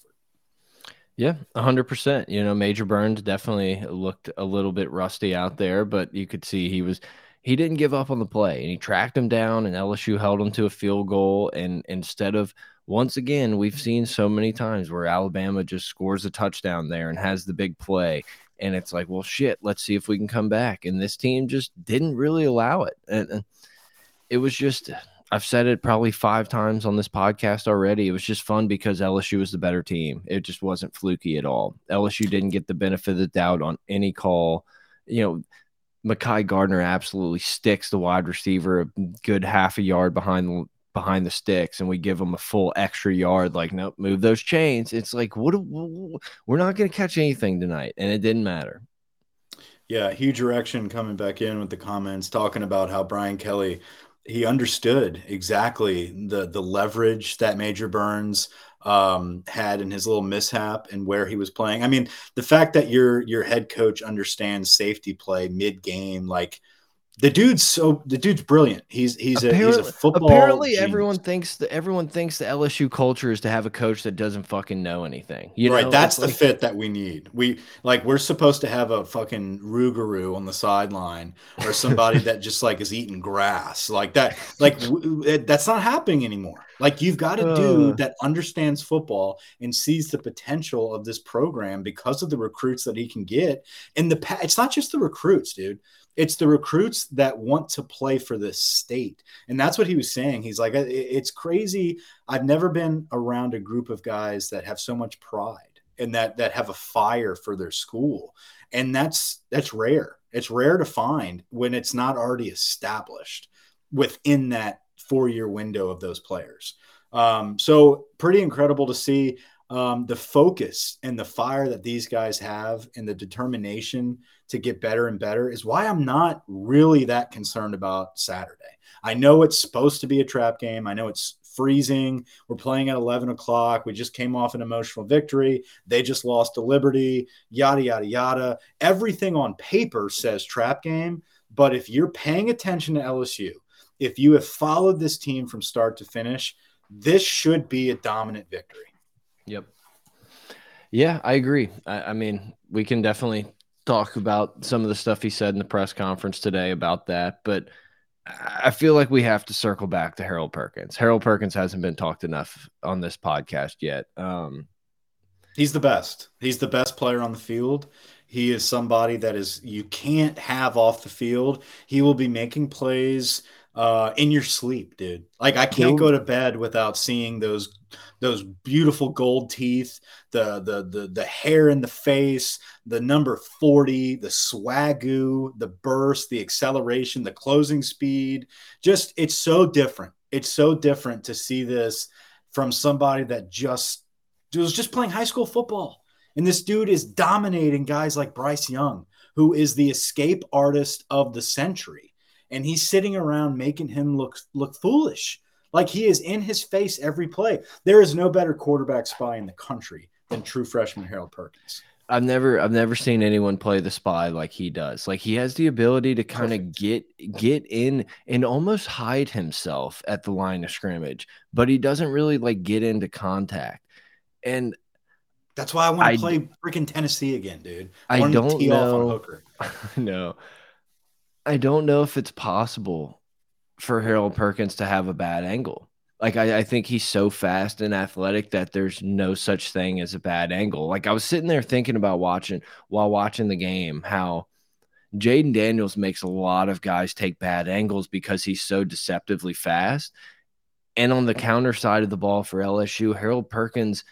Yeah, hundred percent. You know, Major Burns definitely looked a little bit rusty out there, but you could see he was he didn't give up on the play and he tracked him down and LSU held him to a field goal. And instead of once again, we've seen so many times where Alabama just scores a touchdown there and has the big play. And it's like, well, shit, let's see if we can come back. And this team just didn't really allow it. And, it was just, I've said it probably five times on this podcast already. It was just fun because LSU was the better team. It just wasn't fluky at all. LSU didn't get the benefit of the doubt on any call. You know, Mekhi Garner absolutely sticks the wide receiver a good half a yard behind behind the sticks and we give them a full extra yard, like, nope, move those chains. It's like, what? We're not going to catch anything tonight. And it didn't matter. Yeah, huge erection coming back in with the comments talking about how Brian Kelly he understood exactly the the leverage that Major Burns um, had in his little mishap and where he was playing. I mean, the fact that your your head coach understands safety play mid game, like the dude's so the dude's brilliant. He's he's a he's a football. Apparently, genius. everyone thinks that everyone thinks the LSU culture is to have a coach that doesn't fucking know anything. You right, know? that's It's the like- fit that we need. We like we're supposed to have a fucking Rougarou on the sideline or somebody that just like is eating grass like that. Like that's not happening anymore. Like you've got a Uh. dude that understands football and sees the potential of this program because of the recruits that he can get. And the pa- it's not just the recruits, dude. It's the recruits that want to play for this state. And that's what he was saying. He's like, it's crazy. I've never been around a group of guys that have so much pride and that that have a fire for their school. And that's that's rare. It's rare to find when it's not already established within that four-year window of those players. Um, so pretty incredible to see um, the focus and the fire that these guys have and the determination to get better and better is why I'm not really that concerned about Saturday. I know it's supposed to be a trap game. I know it's freezing. We're playing at 11 o'clock. We just came off an emotional victory. They just lost to Liberty, yada, yada, yada. Everything on paper says trap game. But if you're paying attention to LSU, if you have followed this team from start to finish, this should be a dominant victory. Yep. Yeah, I agree. I, I mean, we can definitely talk about some of the stuff he said in the press conference today about that, but I feel like we have to circle back to Harold Perkins. Harold Perkins hasn't been talked enough on this podcast yet. Um, He's the best. He's the best player on the field. He is somebody that is you can't have off the field. He will be making plays uh, in your sleep, dude. Like I can't go to bed without seeing those those beautiful gold teeth, the the the the hair in the face, the number 40, the swagoo, the burst, the acceleration, the closing speed. Just it's so different. It's so different to see this from somebody that just was just playing high school football. And this dude is dominating guys like Bryce Young, who is the escape artist of the century. And he's sitting around making him look look foolish. Like he is in his face every play. There is no better quarterback spy in the country than true freshman Harold Perkins. I've never I've never seen anyone play the spy like he does. Like he has the ability to kind of get get in and almost hide himself at the line of scrimmage, but he doesn't really like get into contact. And That's why I want to play freaking Tennessee again, dude. I want to don't tee off on know. Hooker. no, I don't know if it's possible for Harold Perkins to have a bad angle. Like I, I think he's so fast and athletic that there's no such thing as a bad angle. Like I was sitting there thinking about watching while watching the game how Jayden Daniels makes a lot of guys take bad angles because he's so deceptively fast. And on the counter side of the ball for LSU, Harold Perkins,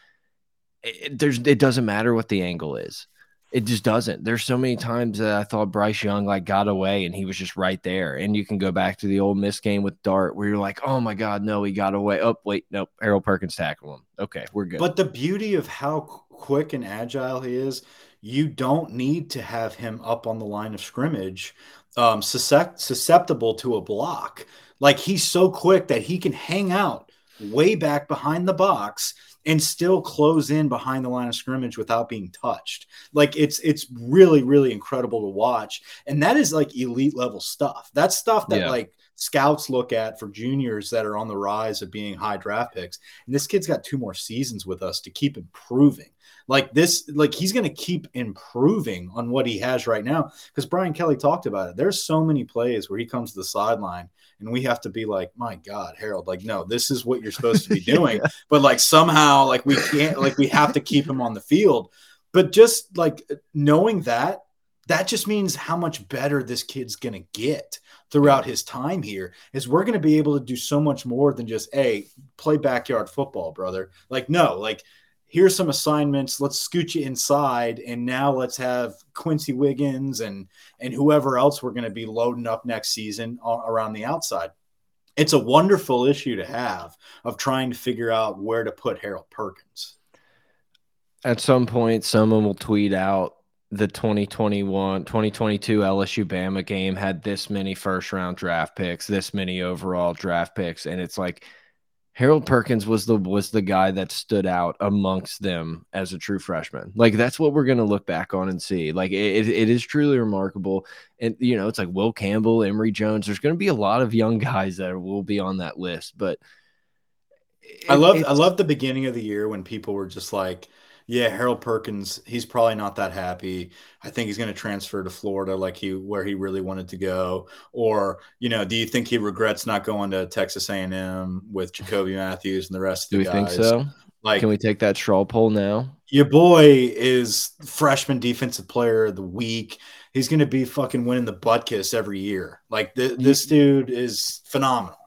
it, there's it doesn't matter what the angle is. It just doesn't. There's so many times that I thought Bryce Young like got away and he was just right there. And you can go back to the old miss game with Dart where you're like, oh my God, no, he got away. Oh, wait, nope. Harold Perkins tackled him. Okay, we're good. But the beauty of how quick and agile he is, you don't need to have him up on the line of scrimmage, um, susceptible to a block. Like he's so quick that he can hang out way back behind the box and still close in behind the line of scrimmage without being touched. Like it's it's really really incredible to watch, and that is like elite level stuff. That's stuff that Yeah. like scouts look at for juniors that are on the rise of being high draft picks. And this kid's got two more seasons with us to keep improving. Like this, like he's going to keep improving on what he has right now. Because Brian Kelly talked about it. There's so many plays where he comes to the sideline and we have to be like, my God, Harold, like, no, this is what you're supposed to be doing. But like somehow, like we can't, like we have to keep him on the field. But just like knowing that, that just means how much better this kid's going to get throughout his time here is we're going to be able to do so much more than just hey play backyard football brother like no like here's some assignments let's scoot you inside and now let's have Quency Wiggins and and whoever else we're going to be loading up next season around the outside it's a wonderful issue to have of trying to figure out where to put Harold Perkins. At some point, someone will tweet out the 2021 2022 LSU Bama game had this many first round draft picks, this many overall draft picks, and it's like Harold Perkins was the was the guy that stood out amongst them as a true freshman. Like that's what we're gonna look back on and see. Like it, it is truly remarkable. And you know, it's like Will Campbell, Emery Jones. There's gonna be a lot of young guys that will be on that list. But it, I love I love the beginning of the year when people were just like, yeah, Harold Perkins, he's probably not that happy. I think he's going to transfer to Florida like he where he really wanted to go. Or, you know, do you think he regrets not going to Texas A&M with Jacoby Matthews and the rest of the do guys? think so? Like, can we take that straw poll now? Your boy is freshman defensive player of the week. He's going to be fucking winning the Butkus every year. Like th this dude is phenomenal,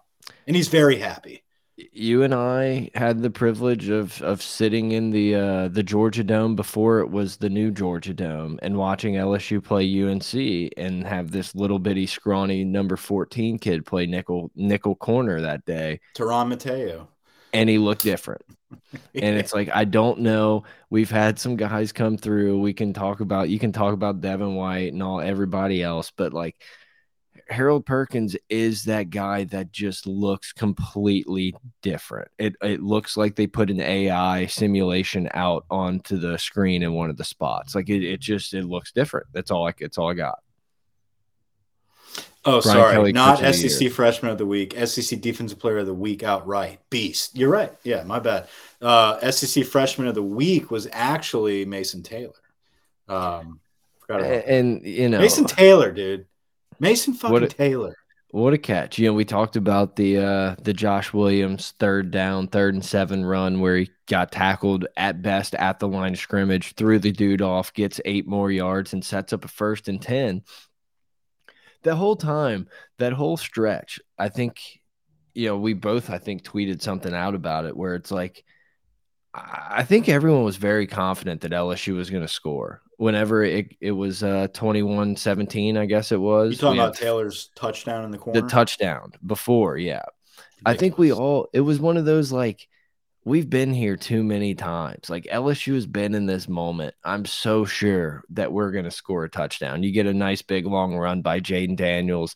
and he's very happy you and I had the privilege of of sitting in the uh, the Georgia Dome before it was the new Georgia Dome and watching LSU play UNC and have this little bitty scrawny number 14 kid play nickel nickel corner that day. Tyrann Mathieu. And he looked different. yeah. And it's like I don't know. We've had some guys come through. We can talk about you can talk about Devin White and all everybody else, but like Harold Perkins is that guy that just looks completely different. It it looks like they put an AI simulation out onto the screen in one of the spots. Like it, it just it looks different. That's all I it's all I got. Oh, Brian sorry, Kelly not SEC Freshman of the Week, SEC Defensive Player of the Week outright. Beast. You're right. Yeah, my bad. Uh, SEC Freshman of the Week was actually Mason Taylor. Um, and, and you know Mason Taylor, dude. Mason fucking what a, Taylor. What a catch. You know, we talked about the uh the Josh Williams third down, third and seven run where he got tackled at best at the line of scrimmage, threw the dude off, gets eight more yards, and sets up a first and ten. The whole time, that whole stretch, I think, you know, we both I think tweeted something out about it where it's like I think everyone was very confident that LSU was going to score whenever it, it was uh 21 17 i guess it was. You talking about taylor's touchdown in the corner? the touchdown before yeah. Ridiculous. i think we all it was one of those like we've been here too many times. Like lsu has been in this moment. I'm so sure that we're going to score a touchdown. You get a nice big long run by jayden daniels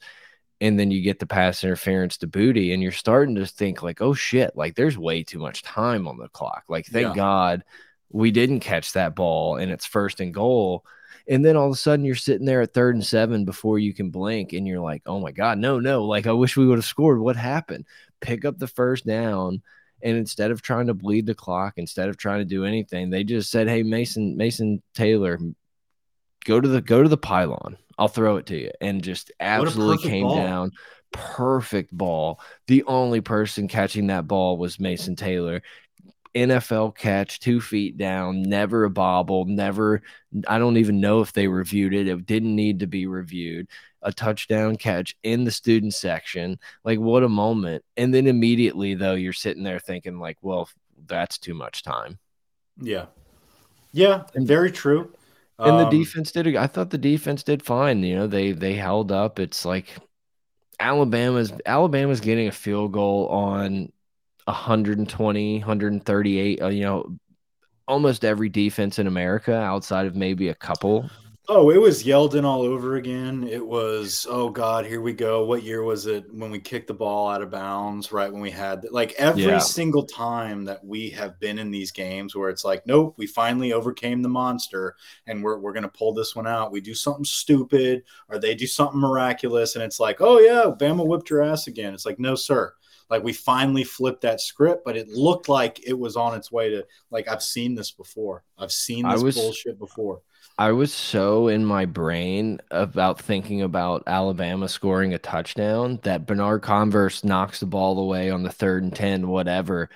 and then you get the pass interference to Boutte and you're starting to think like, oh shit, like there's way too much time on the clock. Like, thank yeah. God we didn't catch that ball and it's first and goal. And then all of a sudden you're sitting there at third and seven before you can blink, and you're like, oh my God, no, no. Like I wish we would have scored. What happened? Pick up the first down. And instead of trying to bleed the clock, instead of trying to do anything, they just said, Hey, Mason, Mason Taylor, go to the go to the pylon I'll throw it to you. And just absolutely came ball. down. Perfect ball. The only person catching that ball was Mason Taylor. NFL catch, two feet down, never a bobble, never. I don't even know if they reviewed it. It didn't need to be reviewed. A touchdown catch in the student section. Like, what a moment. And then immediately, though, you're sitting there thinking, like, well, that's too much time. Yeah. Yeah. And very true. And um, the defense did. I thought the defense did fine. You know, they they held up. It's like Alabama's Alabama's getting a field goal on 120, 138. Uh, you know, almost every defense in America outside of maybe a couple Oh, it was Yeldon all over again. It was, oh God, here we go. What year was it when we kicked the ball out of bounds? Right when we had like every yeah. single time that we have been in these games where it's like, nope, we finally overcame the monster and we're we're gonna pull this one out. We do something stupid or they do something miraculous, and it's like, oh yeah, Bama whipped your ass again. It's like, no, sir. Like we finally flipped that script, but it looked like it was on its way to like I've seen this before. I've seen this was, bullshit before. I was so in my brain about thinking about Alabama scoring a touchdown that Bernard Converse knocks the ball away on the third and 10, whatever.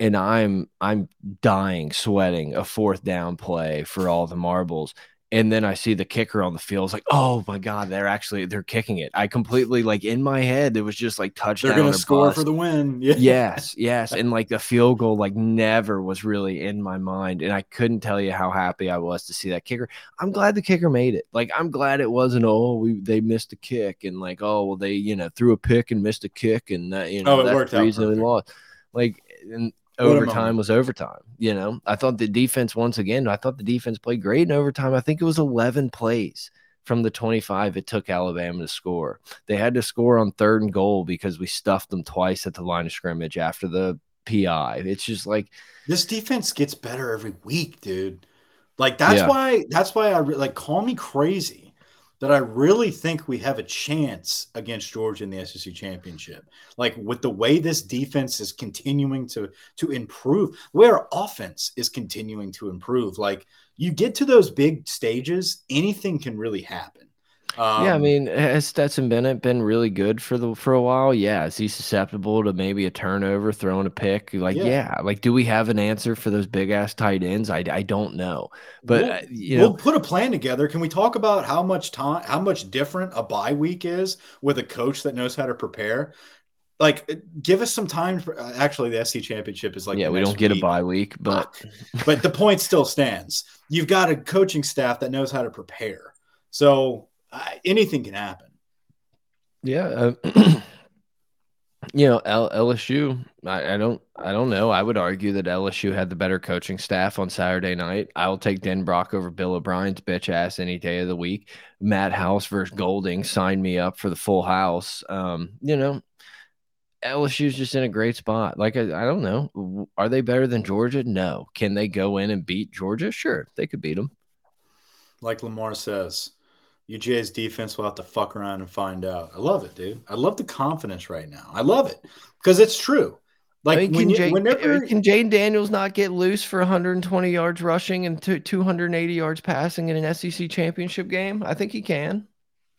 And I'm I'm dying, sweating a fourth down play for all the marbles. And then I see the kicker on the field. It's like, oh my god, they're actually they're kicking it. I completely like in my head it was just like touchdown. They're gonna score bust. for the win. Yeah. Yes, yes, and like the field goal like never was really in my mind, and I couldn't tell you how happy I was to see that kicker. I'm glad the kicker made it. Like I'm glad it wasn't oh we they missed a kick and like oh well they you know threw a pick and missed a kick and that you know oh, that's the reason they lost. Like and overtime was overtime. You know, I thought the defense once again. I thought the defense played great in overtime. I think it was 11 plays from the 25 it took Alabama to score. They had to score on third and goal because we stuffed them twice at the line of scrimmage after the PI. It's just like this defense gets better every week, dude. Like that's yeah. why that's why I like call me crazy that I really think we have a chance against Georgia in the SEC championship. Like with the way this defense is continuing to to improve, where offense is continuing to improve. Like you get to those big stages, anything can really happen. Um, yeah, I um, mean, has Stetson Bennett been really good for the for a while? Yeah, is he susceptible to maybe a turnover, throwing a pick? Like, yeah, yeah. like do we have an answer for those big ass tight ends? I, I don't know, but we'll, uh, you know, we'll put a plan together. Can we talk about how much time, how much different a bye week is with a coach that knows how to prepare? Like, uh, give us some time. For, uh, actually, the SC championship is like yeah, we don't get week. a bye week, but but the point still stands. You've got a coaching staff that knows how to prepare. So anything can happen. Yeah. Uh, you know, L LSU, I, I, don't I don't know. I would argue that LSU had the better coaching staff on Saturday night. I'll take Denbrock over Bill O'Brien's bitch ass any day of the week. Matt House versus Golding signed me up for the full house. Um, you know, LSU's just in a great spot. Like I, I don't know. Are they better than Georgia? No. Can they go in and beat Georgia? Sure, they could beat them. Like Lamar says, UGA's defense will have to fuck around and find out. I love it, dude. I love the confidence right now. I love it because it's true. Like, I mean, can, you, Jay, whenever, can Jayden Daniels not get loose for 120 yards rushing and 280 yards passing in an SEC championship game? I think he can.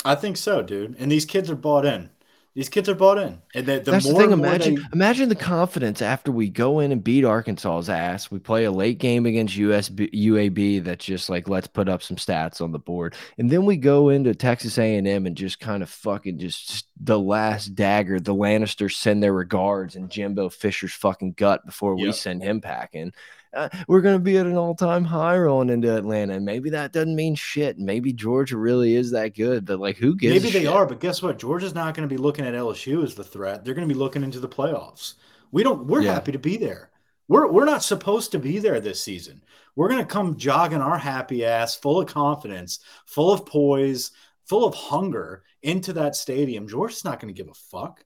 I think so, dude. And these kids are bought in. These kids are bought in, and the, the that's the thing. Imagine, they... imagine the confidence after we go in and beat Arkansas's ass. We play a late game against USB, UAB that's just like let's put up some stats on the board, and then we go into Texas A and M and just kind of fucking just the last dagger. The Lannisters send their regards and Jimbo Fisher's fucking gut before yep. we send him packing uh, we're going to be at an all time high rolling into Atlanta. And maybe that doesn't mean shit. Maybe Georgia really is that good, but like, who gives? Maybe they shit? are, but guess what? Georgia's not going to be looking at LSU as the threat. They're going to be looking into the playoffs. We don't. We're yeah. happy to be there. We're we're not supposed to be there this season. We're going to come jogging our happy ass, full of confidence, full of poise, full of hunger into that stadium. Georgia's not going to give a fuck.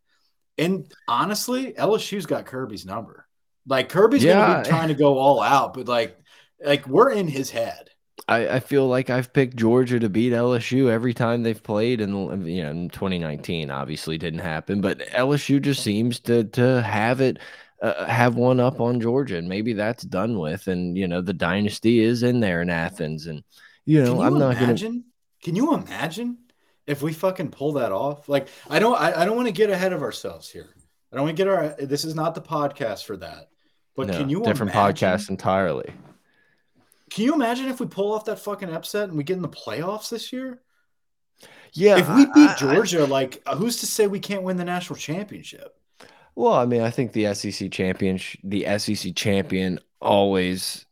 And honestly, LSU's got Kirby's number. Like Kirby's yeah. gonna be trying to go all out, but like like we're in his head. I, I feel like I've picked Georgia to beat LSU every time they've played, and you know, in 2019 obviously didn't happen, but LSU just seems to to have it, uh, have one up on Georgia, and maybe that's done with, and you know, the dynasty is in there in Athens, and you know, you I'm not imagine? gonna. Can you imagine if we fucking pull that off? Like, I don't, I, I don't want to get ahead of ourselves here. I don't want to get our. This is not the podcast for that. But no, can you different imagine, podcast entirely? Can you imagine if we pull off that fucking upset and we get in the playoffs this year? Yeah. If we beat Georgia, I, like uh, who's to say we can't win the national championship? Well, I mean, I think the SEC champion, the SEC champion, always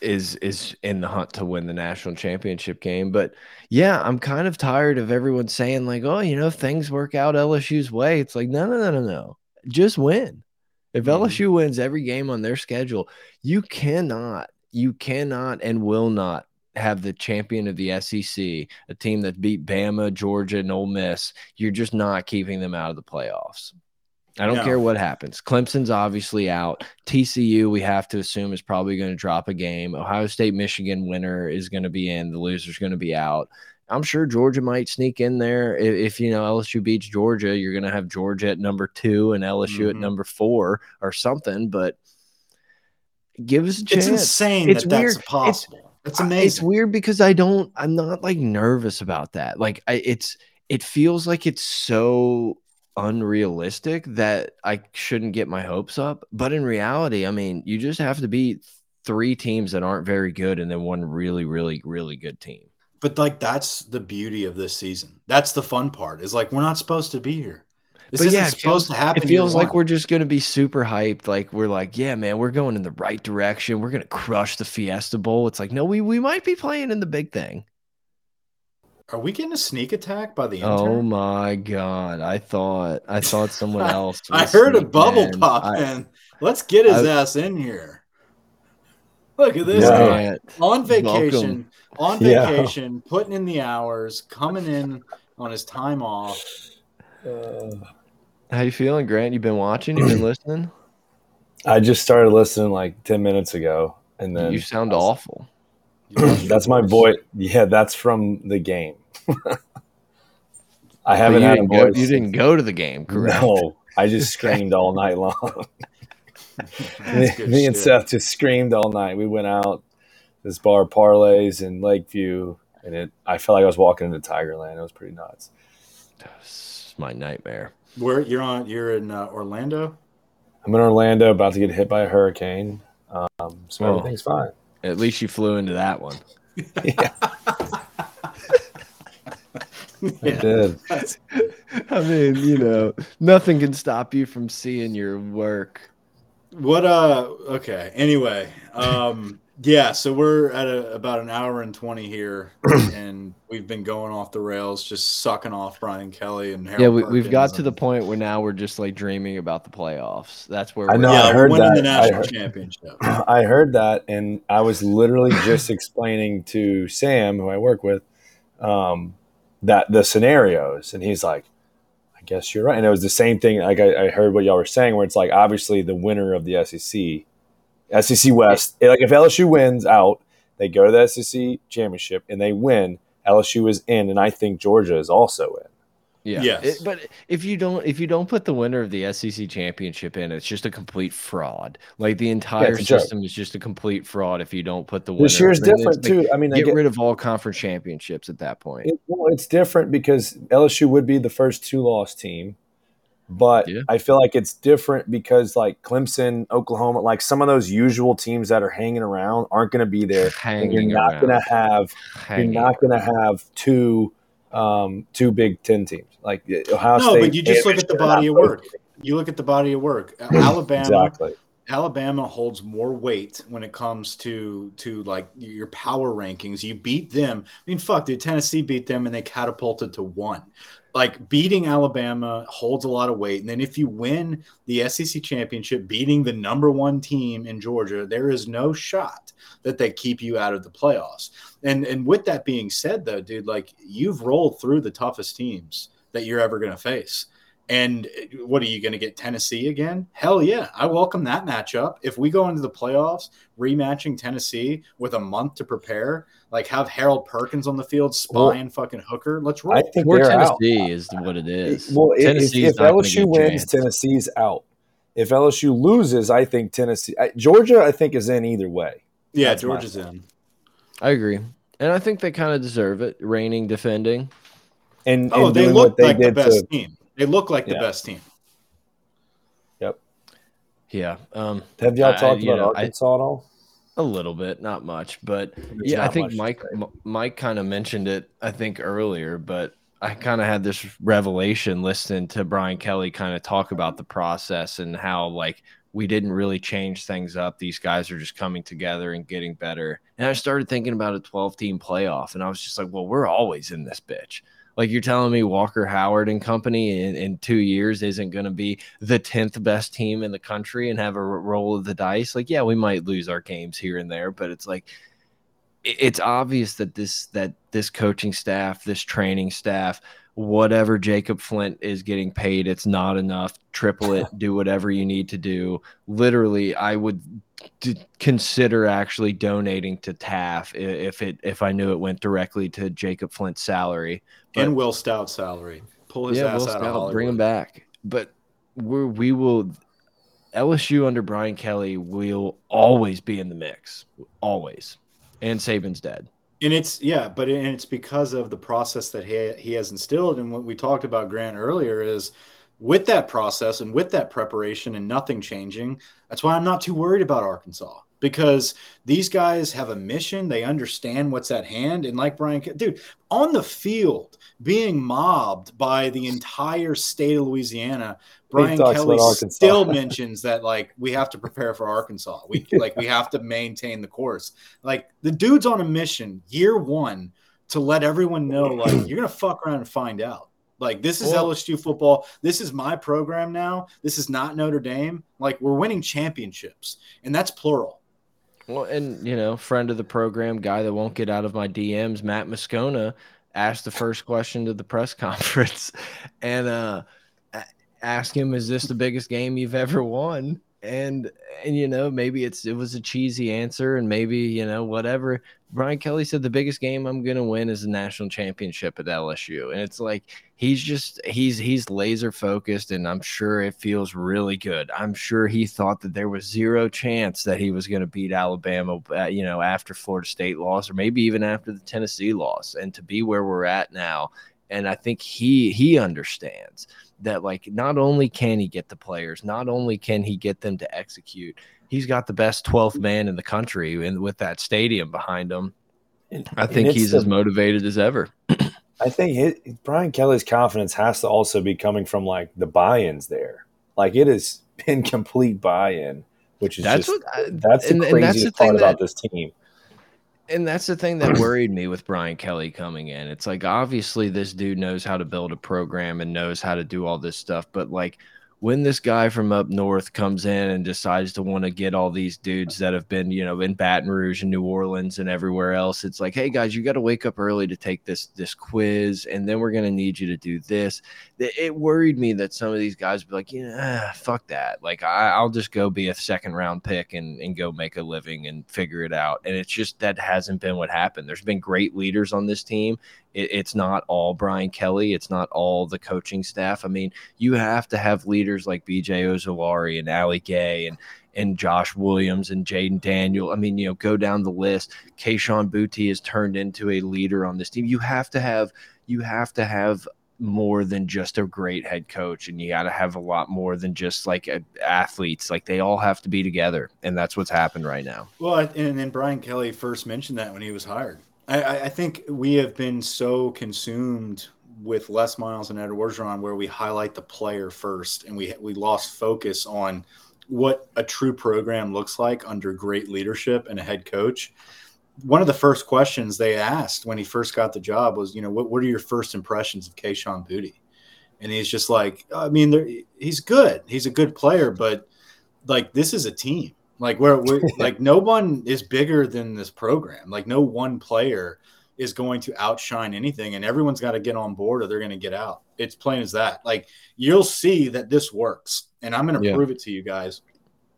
is is in the hunt to win the national championship game. But yeah, I'm kind of tired of everyone saying like, "Oh, you know, if things work out LSU's way." It's like, no, no, no, no, no. Just win. If mm-hmm. LSU wins every game on their schedule, you cannot, you cannot and will not have the champion of the SEC, a team that beat Bama, Georgia, and Ole Miss. You're just not keeping them out of the playoffs. I don't no. care what happens. Clemson's obviously out. TCU, we have to assume, is probably going to drop a game. Ohio State, Michigan winner is going to be in. The loser's going to be out. I'm sure Georgia might sneak in there. If, if you know LSU beats Georgia, you're going to have Georgia at number two and LSU mm -hmm. at mm-hmm. number four or something. But give us a chance. It's insane it's that weird. that's possible. It's, it's amazing. It's weird because I don't. I'm not like nervous about that. Like I, it's. It feels like it's so unrealistic that I shouldn't get my hopes up. But in reality, I mean, you just have to beat three teams that aren't very good and then one really, really, really good team. But like that's the beauty of this season. That's the fun part. Is like we're not supposed to be here. This But isn't yeah, supposed feels, to happen. it feels like one. we're just going to be super hyped. Like we're like, yeah, man, we're going in the right direction. We're going to crush the Fiesta Bowl. It's like, no, we we might be playing in the big thing. Are we getting a sneak attack by the Oh my god! I thought I thought someone else. I heard a bubble in. pop I- in. Let's get his I- ass in here. Look at this guy on vacation. welcome. On Yeah. vacation, putting in the hours, coming in on his time off. Uh, How you feeling, Grant? You've been watching? You've been listening? I just started listening like ten minutes ago, and then you sound awful. that's my voice. Yeah, that's from the game. I haven't you had a didn't, go, voice. you didn't go to the game, correct? No, I just screamed all night long. me, me and. Seth just screamed all night. We went out this bar parlays in Lakeview, and it. I felt like I was walking into Tigerland. It was pretty nuts. It's my nightmare. Where you're on? You're in uh, Orlando. I'm in Orlando, about to get hit by a hurricane. Um, so Oh. everything's fine. At least you flew into that one. yeah. I did. I mean, you know, nothing can stop you from seeing your work. What uh okay. Anyway, um yeah, so we're at a, about an hour and 20 here and we've been going off the rails just sucking off Brian Kelly and Harold Yeah, we, we've got Perkins to the point where now we're just like dreaming about the playoffs. That's where I we're know, yeah, I heard winning the that. I national heard- championship. I heard that, and I was literally just explaining to Sam, who I work with, um, that the scenarios, and he's like, "I guess you're right." And it was the same thing. Like I, I heard what y'all were saying, where it's like obviously the winner of the SEC, SEC West, like if LSU wins out, they go to the SEC championship and they win. LSU is in, and I think Georgia is also in. Yeah. Yes. It- but if you don't if you don't put the winner of the SEC championship in, it's just a complete fraud. Like the entire it's a joke. system is just a complete fraud if you don't put the winner. This year's I different like, too. I mean, I Get get- rid of all conference championships at that point. It, well, it's different because LSU would be the first two loss team, but Yeah. I feel like it's different because like Clemson, Oklahoma, like some of those usual teams that are hanging around aren't going to be there. And you're not going to have Hanging you're not going to have two um, two Big Ten teams like Ohio No, State. but you just look at the body of work. both- You look at the body of work. Alabama Exactly. Alabama holds more weight when it comes to to like your power rankings. You beat them. I mean, fuck, dude. Tennessee beat them and they catapulted to one. Like beating Alabama holds a lot of weight. And then if you win the SEC championship, beating the number one team in Georgia, there is no shot that they keep you out of the playoffs. And and with that being said, though, dude, like you've rolled through the toughest teams that you're ever going to face. And uh, what are you going to get Tennessee again? Hell yeah. I welcome that matchup. If we go into the playoffs rematching Tennessee with a month to prepare, like have Harold Perkins on the field spying fucking Hooker, let's roll. I think Poor they're out. Tennessee is what it is. Well, if, if, if not LSU wins, chance. Tennessee's out. If LSU loses, I think Tennessee, I, Georgia, I think is in either way. yeah, that's Georgia's in. I agree, and I think they kind of deserve it. Reigning, defending. And, Oh, and they doing look what they like the did best to team. They look like the best team. Yep. Yeah, um, Have y'all I- talked you about know, I- Arkansas at all? a little bit, not much, but There's yeah, I think Mike. M- Mike kind of mentioned it. I think earlier, but I kind of had this revelation listening to Brian Kelly kind of talk about the process and how like we didn't really change things up. These guys are just coming together and getting better. And I started thinking about a 12 team playoff, and I was just like, well, we're always in this bitch. Like you're telling me Walker Howard and company in, in two years isn't going to be the 10th best team in the country and have a roll of the dice. Like, yeah, we might lose our games here and there, but it's like, it's obvious that this, that this coaching staff, this training staff, whatever Jacob Flint is getting paid, it's not enough. Triple it, do whatever you need to do. Literally, I would consider actually donating to TAF if it, if I knew it went directly to Jacob Flint's salary. But- and Will Stout salary. Pull his yeah, ass Will out of Hollywood. bring him back. But we're, we will LSU under Brian Kelly will always be in the mix, always. And Saban's dead. And it's yeah, but and it's because of the process that he he has instilled, and what we talked about Grant earlier is with that process and with that preparation and nothing changing. That's why I'm not too worried about Arkansas because these guys have a mission. They understand what's at hand. And like Brian, dude, on the field, being mobbed by the entire state of Louisiana, Brian Kelly still mentions that like we have to prepare for Arkansas. We like we have to maintain the course. Like the dude's on a mission year one to let everyone know like you're gonna fuck around and find out. Like this is well, LSU football. This is my program now. This is not Notre Dame. Like we're winning championships, and that's plural. Well, and you know, friend of the program, guy that won't get out of my DMs, Matt Moscona, asked the first question to the press conference, and uh, ask him, "Is this the biggest game you've ever won?" And and you know, maybe it's it was a cheesy answer, and maybe you know whatever. Brian Kelly said the biggest game I'm going to win is the national championship at LSU. And it's like he's just he's he's laser focused and I'm sure it feels really good. I'm sure he thought that there was zero chance that he was going to beat Alabama uh, you know after Florida State loss or maybe even after the Tennessee loss and to be where we're at now and I think he he understands that like not only can he get the players, not only can he get them to execute, he's got the best 12th man in the country and with that stadium behind him. And, I think he's the, as motivated as ever. I think his, Brian Kelly's confidence has to also be coming from like the buy-ins there. Like it has been complete buy-in, which is that's just what I, that's the and, craziest and that's the part about this team. And that's the thing that worried me with Brian Kelly coming in. It's like obviously this dude knows how to build a program and knows how to do all this stuff, but like when this guy from up north comes in and decides to want to get all these dudes that have been, you know, in Baton Rouge and New Orleans and everywhere else, it's like, hey guys, you got to wake up early to take this this quiz, and then we're gonna need you to do this. It worried me that some of these guys be like, yeah, ah, fuck that. Like I, will just go be a second round pick and and go make a living and figure it out. And it's just that hasn't been what happened. There's been great leaders on this team, it, it's not all Brian Kelly. It's not all the coaching staff. I mean, you have to have leaders like BJ Ojulari and Ali Gaye and and Josh Williams and Jayden Daniel. I mean, you know, go down the list. Kayshon Boutte has turned into a leader on this team. You have to have you have to have more than just a great head coach and you got to have a lot more than just like a, athletes like they all have to be together and that's what's happened right now well and then brian kelly first mentioned that when he was hired I, I think we have been so consumed with Les Miles and Ed Orgeron where we highlight the player first and we we lost focus on what a true program looks like under great leadership and a head coach. One of the first questions they asked when he first got the job was, you know, what, what are your first impressions of Kayshon Boutte? And he's just like, I mean, he's good. He's a good player, but like this is a team. Like where we're like no one is bigger than this program. Like no one player is going to outshine anything, and everyone's got to get on board or they're going to get out. It's plain as that. Like you'll see that this works, and I'm going to yeah. prove it to you guys.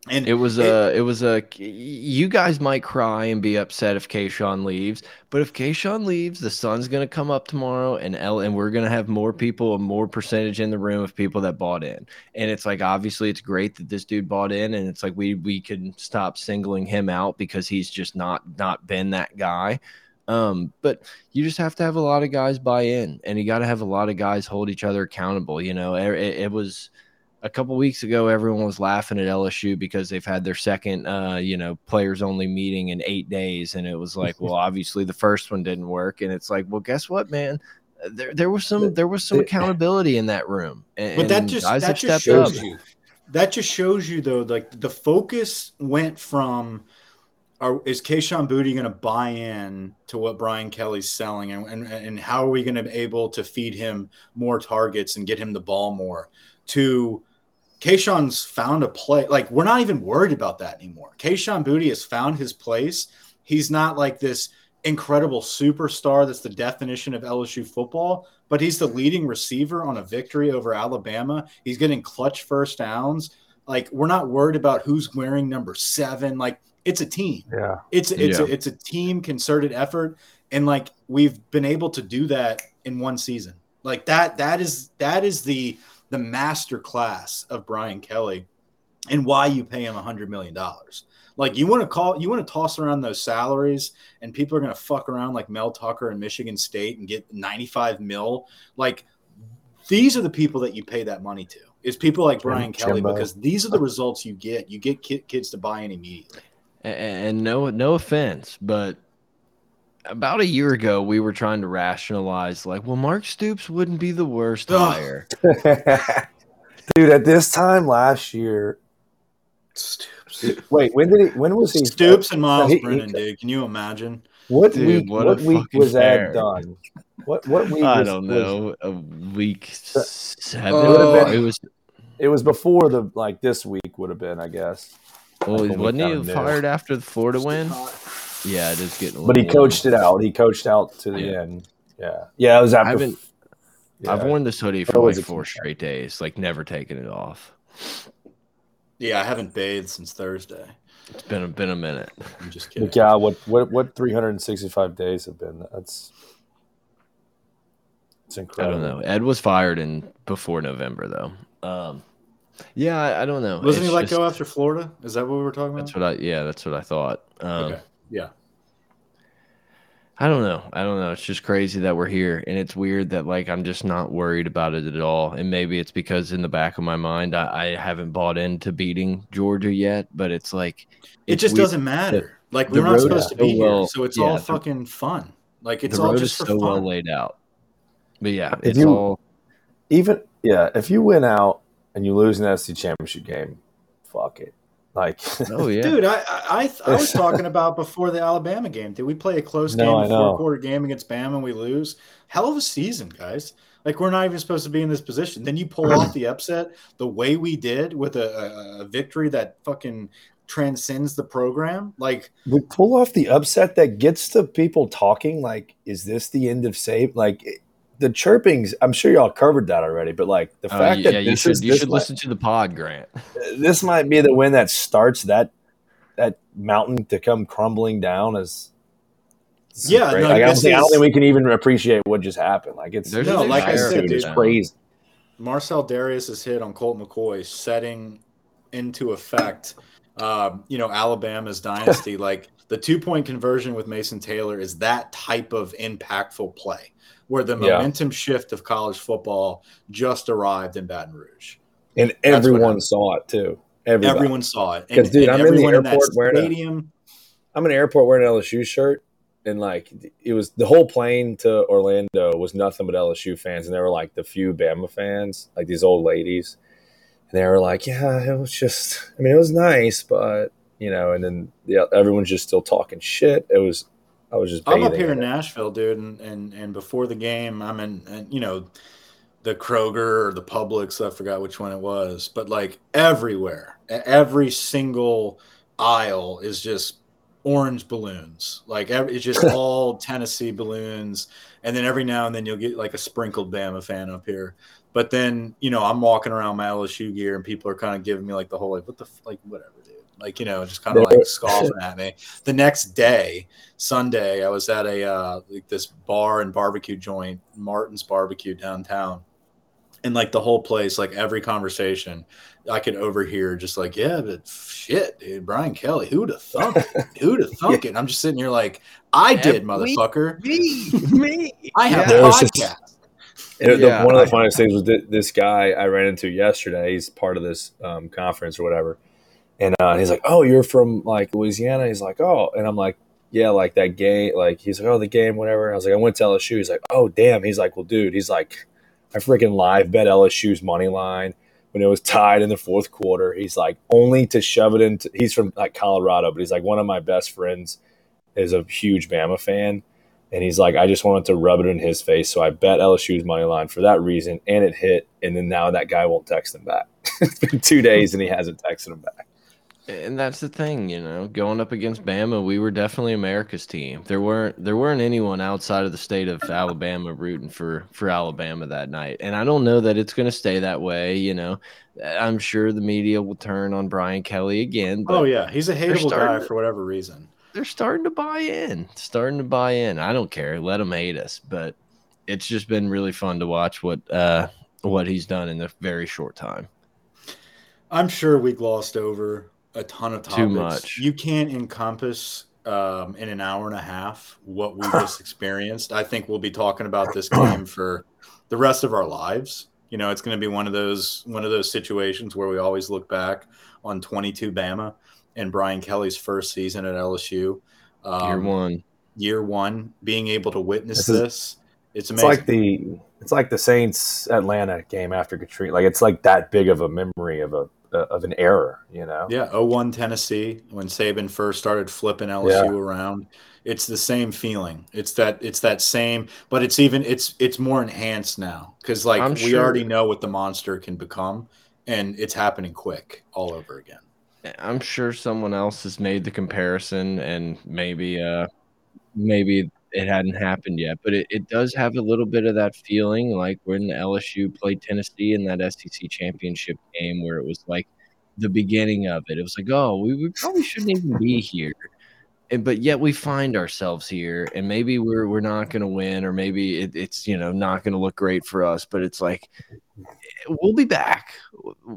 And it was a, it was a. You guys might cry and be upset if Kayshon leaves, but if Kayshon leaves, the sun's gonna come up tomorrow, and L, and we're gonna have more people, a more percentage in the room of people that bought in. And it's like obviously it's great that this dude bought in, and it's like we we can stop singling him out because he's just not not been that guy. Um, but you just have to have a lot of guys buy in, and you got to have a lot of guys hold each other accountable. You know, it, it was a couple weeks ago, everyone was laughing at LSU because they've had their second, uh, you know, players only meeting in eight days, and it was like, well, obviously the first one didn't work, and it's like, well, guess what, man? There, there was some, there was some accountability in that room, and, but that just that just shows up. you. That just shows you though, like the focus went from. Are, is Kayshon Boutte going to buy in to what Brian Kelly's selling, and, and and how are we going to be able to feed him more targets and get him the ball more? To Kayshon's found a play. Like we're not even worried about that anymore. Kayshon Boutte has found his place. He's not like this incredible superstar that's the definition of LSU football, but he's the leading receiver on a victory over Alabama. He's getting clutch first downs. Like we're not worried about who's wearing number seven. Like it's a team. Yeah. It's it's yeah. A, it's a team concerted effort. And like we've been able to do that in one season. Like that that is that is the the master class of Brian Kelly and why you pay him a hundred million dollars. Like you want to call, you want to toss around those salaries, and people are going to fuck around like Mel Tucker in Michigan State and get 95 mil. Like these are the people that you pay that money to. Is people like Brian Kelly because these are the results you get. You get kids to buy in immediately. and no no offense, but about a year ago we were trying to rationalize like, well, Mark Stoops wouldn't be the worst hire. Dude, at this time last year, Stoops, wait, when did he? When was he? Stoops and Miles he- he- Brennan, dude. Can you imagine? What Dude, week? what What, a week fucking was fair. that done? What what week? I was- don't was- know. A week seven. Oh. it was. it was before the like this week would have been, I guess. Well, when we wasn't he fired after the Florida win? Yeah, it is getting. A But he little coached it out. He coached out to the Yeah. end. Yeah, yeah. It was after. haven't- yeah. I've worn this hoodie for like four straight days, like never taking it off. Yeah, I haven't bathed since Thursday. It's been a been a minute. I'm just kidding. Yeah, what what what 365 days have been? That's it's incredible. I don't know. Ed was fired in before November though. Um, yeah, I, I don't know. Wasn't he It's let just- go after Florida? Is that what we were talking about? That's what I. Yeah, that's what I thought. Um, okay. Yeah. I don't know. I don't know. It's just crazy that we're here, and it's weird that like I'm just not worried about it at all. And maybe it's because in the back of my mind I, I haven't bought into beating Georgia yet. But it's like It it's just weird- doesn't matter. like the we're not supposed to be so well- here, so it's yeah, all the- fucking fun. Like it's the all just is for so fun. well laid out. But yeah, If it's you- all Even yeah, if you win out and you lose an SC championship game, fuck it. Like oh yeah. Dude, I, I I I was talking about before the Alabama game. Did we play a close No, game, I a four quarter game against Bama and we lose? Hell of a season, guys. Like we're not even supposed to be in this position. Then you pull off the upset the way we did with a, a, a victory that fucking transcends the program. Like we pull off the upset that gets the people talking. Like, is this the end of save? Like it- the chirpings. I'm sure y'all covered that already, but like the Oh, fact yeah, that you this should is you this should might, listen to the pod, Grant. this might be the win that starts that that mountain to come crumbling down. As is Yeah, no, like, I, don't this think, I don't think we can even appreciate what just happened. Like it's There's No, like I said, dude, it's crazy. Marcell Dareus' hit on Colt McCoy setting into effect, um, you know, Alabama's dynasty. like the two point conversion with Mason Taylor is that type of impactful play where the Yeah. momentum shift of college football just arrived in Baton Rouge. and everyone saw it too. Everybody. Everyone saw it. 'Cause, dude, I'm in the everyone in airport wearing stadium. I'm in the airport wearing an LSU shirt, and like it was the whole plane to Orlando was nothing but LSU fans, and there were like the few Bama fans, like these old ladies, and they were like, "Yeah, it was just, I mean, it was nice, but you know," and then yeah, everyone's just still talking shit. It was, I was just. I'm up here in. Nashville, dude, and, and and before the game, I'm in, and you know, the Kroger or the Publix. I forgot which one it was, but like everywhere, every single aisle is just orange balloons. Like every, it's just all Tennessee balloons, and then every now and then you'll get like a sprinkled Bama fan up here. But then you know, I'm walking around my LSU gear, and people are kind of giving me like the whole like, what the like, whatever. Like you know, just kind of like scoffing at me. The next day, Sunday, I was at a uh, like this bar and barbecue joint, Martin's Barbecue downtown, and like the whole place, like every conversation, I could overhear just like, yeah, but shit, dude, Brian Kelly, who'd have thunk it? Who'd have thunk it? And I'm just sitting here like, I did, motherfucker. Me, me. I have There a was just- podcast. And the- one of the funniest things was thi- this guy I ran into yesterday. He's part of this um, conference or whatever, and uh, he's like, "Oh, you're from like Louisiana." He's like, "Oh," and I'm like, "Yeah, like that game." Like he's like, "Oh, the game, whatever." I was like, "I went to LSU." He's like, "Oh, damn." He's like, "Well, dude," he's like, "I freaking live bet LSU's money line when it was tied in the fourth quarter." He's like, only to shove it into. He's from like Colorado, but he's like one of my best friends is a huge Bama fan. And he's like, I just wanted to rub it in his face. So I bet LSU's money line for that reason. And it hit. And then now that guy won't text him back. it's been two days and he hasn't texted him back. And that's the thing, you know, going up against Bama, we were definitely America's team. There weren't there weren't anyone outside of the state of Alabama rooting for for Alabama that night. And I don't know that it's going to stay that way, you know. I'm sure the media will turn on Brian Kelly again, but Oh yeah, he's a hateable guy to- for whatever reason. they're starting to buy in. Starting to buy in. I don't care. Let them hate us, but it's just been really fun to watch what uh what he's done in a very short time. I'm sure we glossed over a ton of topics. Too much. You can't encompass um, in an hour and a half what we just experienced. I think we'll be talking about this game for the rest of our lives. You know, it's going to be one of those one of those situations where we always look back on 22 Bama and Brian Kelly's first season at LSU. Um, Year one. year one, being able to witness This is- this, it's It's like the it's like the Saints Atlanta game after Katrina. Like it's like that big of a memory of a of an error, you know. yeah, 01 Tennessee when Saban first started flipping LSU around. It's the same feeling. It's that it's that same, but it's even it's it's more enhanced now because like I'm we sure- already know what the monster can become, and it's happening quick all over again. I'm sure someone else has made the comparison and maybe uh maybe it hadn't happened yet, but it, it does have a little bit of that feeling like when LSU played Tennessee in that SEC championship game where it was like the beginning of it. It was like, oh, we, we probably shouldn't even be here. And, but yet we find ourselves here and maybe we're we're not going to win or maybe it, it's you know not going to look great for us but it's like eh, we'll be back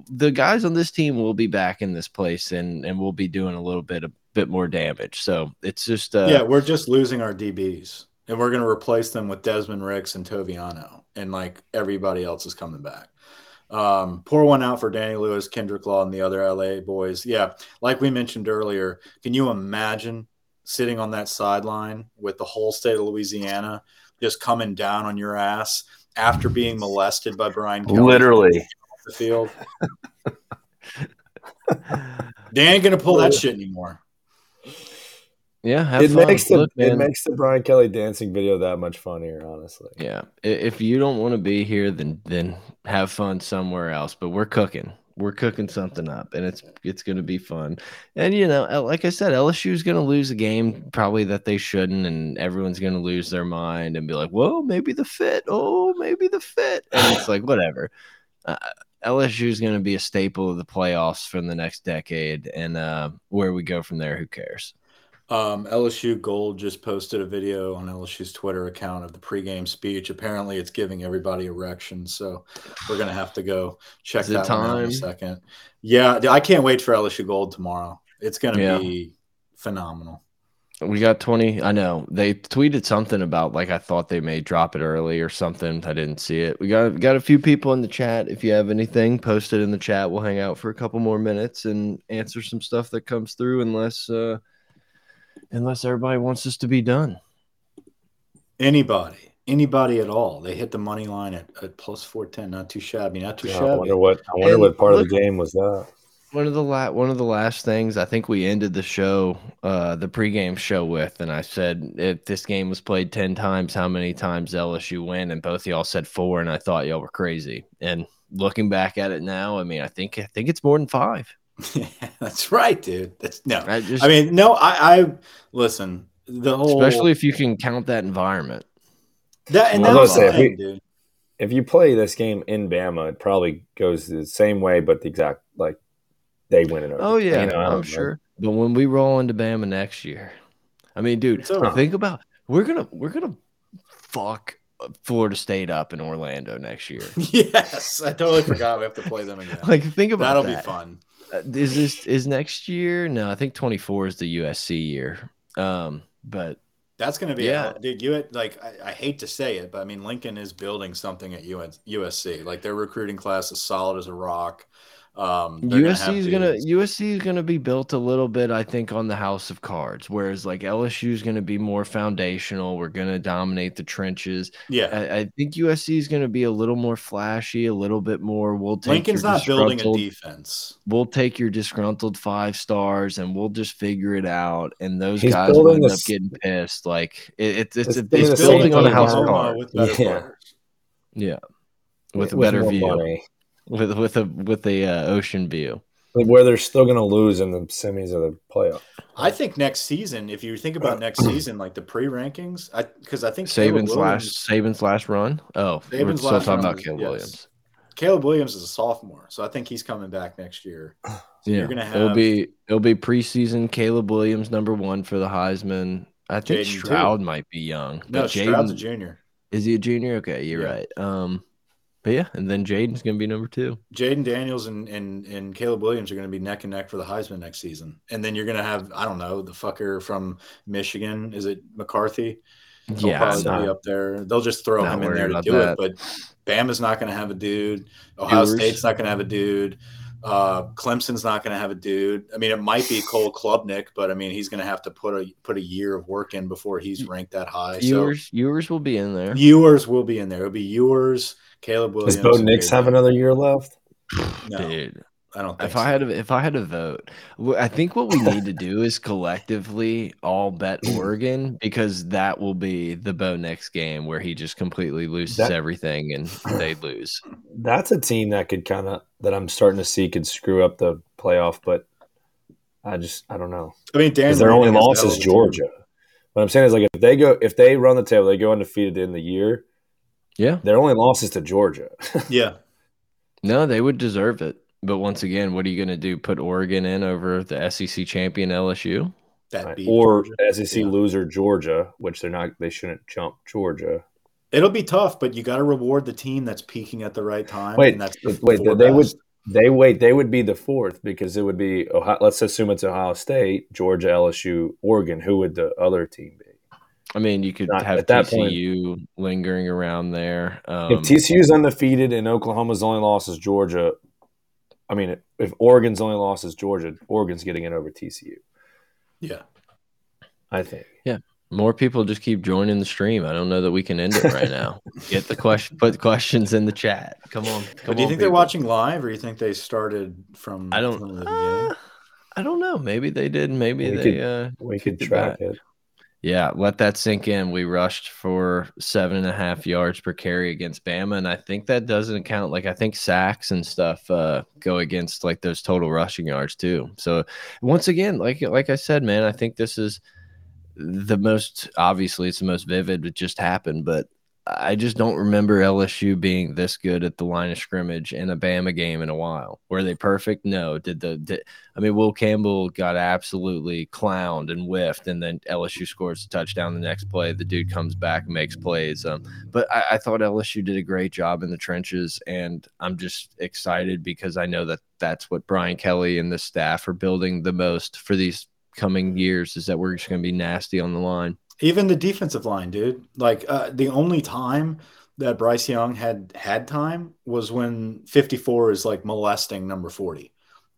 the guys on this team will be back in this place and and we'll be doing a little bit a bit more damage so it's just uh yeah, we're just losing our DBs, and we're going to replace them with Desmond Ricks and Toviano, and like everybody else is coming back. Um, pour one out for Danny Lewis, Kendrick Law, and the other LA boys. Yeah, like we mentioned earlier, can you imagine sitting on that sideline with the whole state of Louisiana just coming down on your ass after being molested by Brian Kelly? Literally. the field. They ain't gonna pull that shit anymore. Yeah have It fun. makes the Look, it makes the Brian Kelly dancing video that much funnier, honestly. yeah if you don't want to be here then then have fun somewhere else but we're cooking. We're cooking something up and it's it's going to be fun. And you know like i said lsu is going to lose a game probably that they shouldn't and everyone's going to lose their mind and be like whoa maybe the fit. Oh maybe the fit. And it's like whatever. Uh, lsu is going to be a staple of the playoffs for the next decade and uh, where we go from there who cares Um, LSU Gold just posted a video on LSU's Twitter account of the pregame speech. Apparently, it's giving everybody erections, so we're gonna have to go check Is that one out in a second. Yeah, I can't wait for LSU Gold tomorrow. It's gonna Yeah. be phenomenal. We got 20. I know they tweeted something about like I thought they may drop it early or something. I didn't see it. We got got a few people in the chat. If you have anything, post it in the chat. We'll hang out for a couple more minutes and answer some stuff that comes through unless uh unless everybody wants this to be done. Anybody, anybody at all, they hit the money line at, at plus four ten. Not too shabby. Not too Yeah, I shabby. wonder what I wonder And what part of the game was that. One of the la- one of the last things I think we ended the show, uh, the pregame show with, and I said if this game was played ten times, how many times LSU win? And both of y'all said four, and I thought y'all were crazy. And looking back at it now, I mean, I think I think it's more than five. That's right, dude. That's no. I just, I mean, no. I, I listen. The whole especially if you can count that environment. that and I that was was gonna the say, if thing, dude. If you play this game in Bama, it probably goes the same way, but the exact like they win it. Oh yeah, you know, I don't I'm know. sure. But when we roll into Bama next year, I mean, dude, It's think about we're gonna we're gonna fuck Florida State up in Orlando next year. Yes, I totally forgot we have to play them again. Like think about That'll that. be fun. Uh, Is this is next year? No, I think 24 is the USC year. Um, but That's going to be, Yeah. yeah, dude. You like, I, I hate to say it, but I mean, Lincoln is building something at UN, USC. Like their recruiting class is solid as a rock. Um, they're gonna USC is gonna. USC is gonna be built a little bit, I think, on the house of cards. Whereas like LSU is gonna be more foundational. We're gonna dominate the trenches. yeah. I, I think USC is gonna be a little more flashy, a little bit more. We'll take Lincoln's not building a defense. We'll take your disgruntled five stars and we'll just figure it out. And those He's guys will end this- up getting pissed. Like it, it's it's It's building it's the building on a house of Oklahoma cards. with better Yeah. Yeah, with a With better more view, money. With with a with a uh, ocean view. where they're still going to lose in the semis of the playoff. I think next season, if you think about next season, like the pre-rankings, I because I think Caleb Saban's Williams, last Saban's last run. Oh, we're still talking run about was- Caleb yes. Williams. Caleb Williams is a sophomore, so I think he's coming back next year. So Yeah, you're gonna have it'll be it'll be preseason. Caleb Williams number one for the Heisman. I think Jayden, too. Stroud might be young. no but Stroud's a junior. Is he a junior? Okay, you're Yeah. right. Um, but yeah, and then Jayden's gonna be number two. Jayden Daniels and, and and Caleb Williams are going to be neck and neck for the Heisman next season, and then you're going to have I don't know the fucker from Michigan. Is it McCarthy? He'll Yeah, probably be not- up there. They'll just throw him in there to do that. it. But Bama's not going to have a dude. Ohio Ewers. State's not going to have a dude. Uh, Clemson's not going to have a dude. I mean, it might be Cole Klubnik, but I mean, he's going to have to put a put a year of work in before he's ranked that high. Ewers, so Ewers will be in there. Ewers will be in there. It'll be Ewers, Caleb Williams. Does Bo Nix have another year left? No, Dude, I don't. if so. I had to, if I had to vote, I think what we need to do is collectively all bet Oregon because that will be the Bo Nix game where he just completely loses That- everything and they lose. That's a team that could kind of that I'm starting to see could screw up the playoff, but I just I don't know I mean, Dan. because their only has loss is Bell, too. Georgia. What I'm saying is like if they go if they run the table, they go undefeated in the year. Yeah, Their only loss is to Georgia. Yeah, no, they would deserve it. But once again, what are you going to do? Put Oregon in over the SEC champion LSU? that beat or Georgia. SEC Yeah. loser Georgia, which they're not. They shouldn't jump Georgia. It'll be tough, but you got to reward the team that's peaking at the right time. Wait, and that's the wait, four they would they wait they would be the fourth because it would be Ohio, let's assume it's Ohio State, Georgia, LSU, Oregon. Who would the other team be? I mean, you could Not- have at that point- TCU lingering around there. Um, if TCU's undefeated and Oklahoma's only loss is Georgia, I mean, if Oregon's only loss is Georgia, Oregon's getting it over TCU. Yeah, I think. Yeah, more people just keep joining the stream. I don't know that we can end it right now. Get the question, put questions in the chat. Come on, come do you on, think they're watching live, or you think they started from? I don't. the Uh. I don't know. Maybe they did. Maybe We they. could- uh, We could kicked it track it. Yeah, let that sink in. We rushed for seven and a half yards per carry against Bama, and I think that doesn't count. Like I think sacks and stuff uh, go against like those total rushing yards too. So once again, like like I said, man, I think this is the most obviously it's the most vivid. It just happened, but I just don't remember LSU being this good at the line of scrimmage in a Bama game in a while. Were they perfect? No. Did the did, I mean Will Campbell got absolutely clowned and whiffed, and then LSU scores a touchdown the next play. The dude comes back and makes plays. Um, but I, I thought LSU did a great job in the trenches, and I'm just excited because I know that that's what Brian Kelly and the staff are building the most for these coming years. Is that we're just going to be nasty on the line. Even the defensive line, dude. Like uh, the only time that Bryce Young had had time was when 54 is like molesting number 40.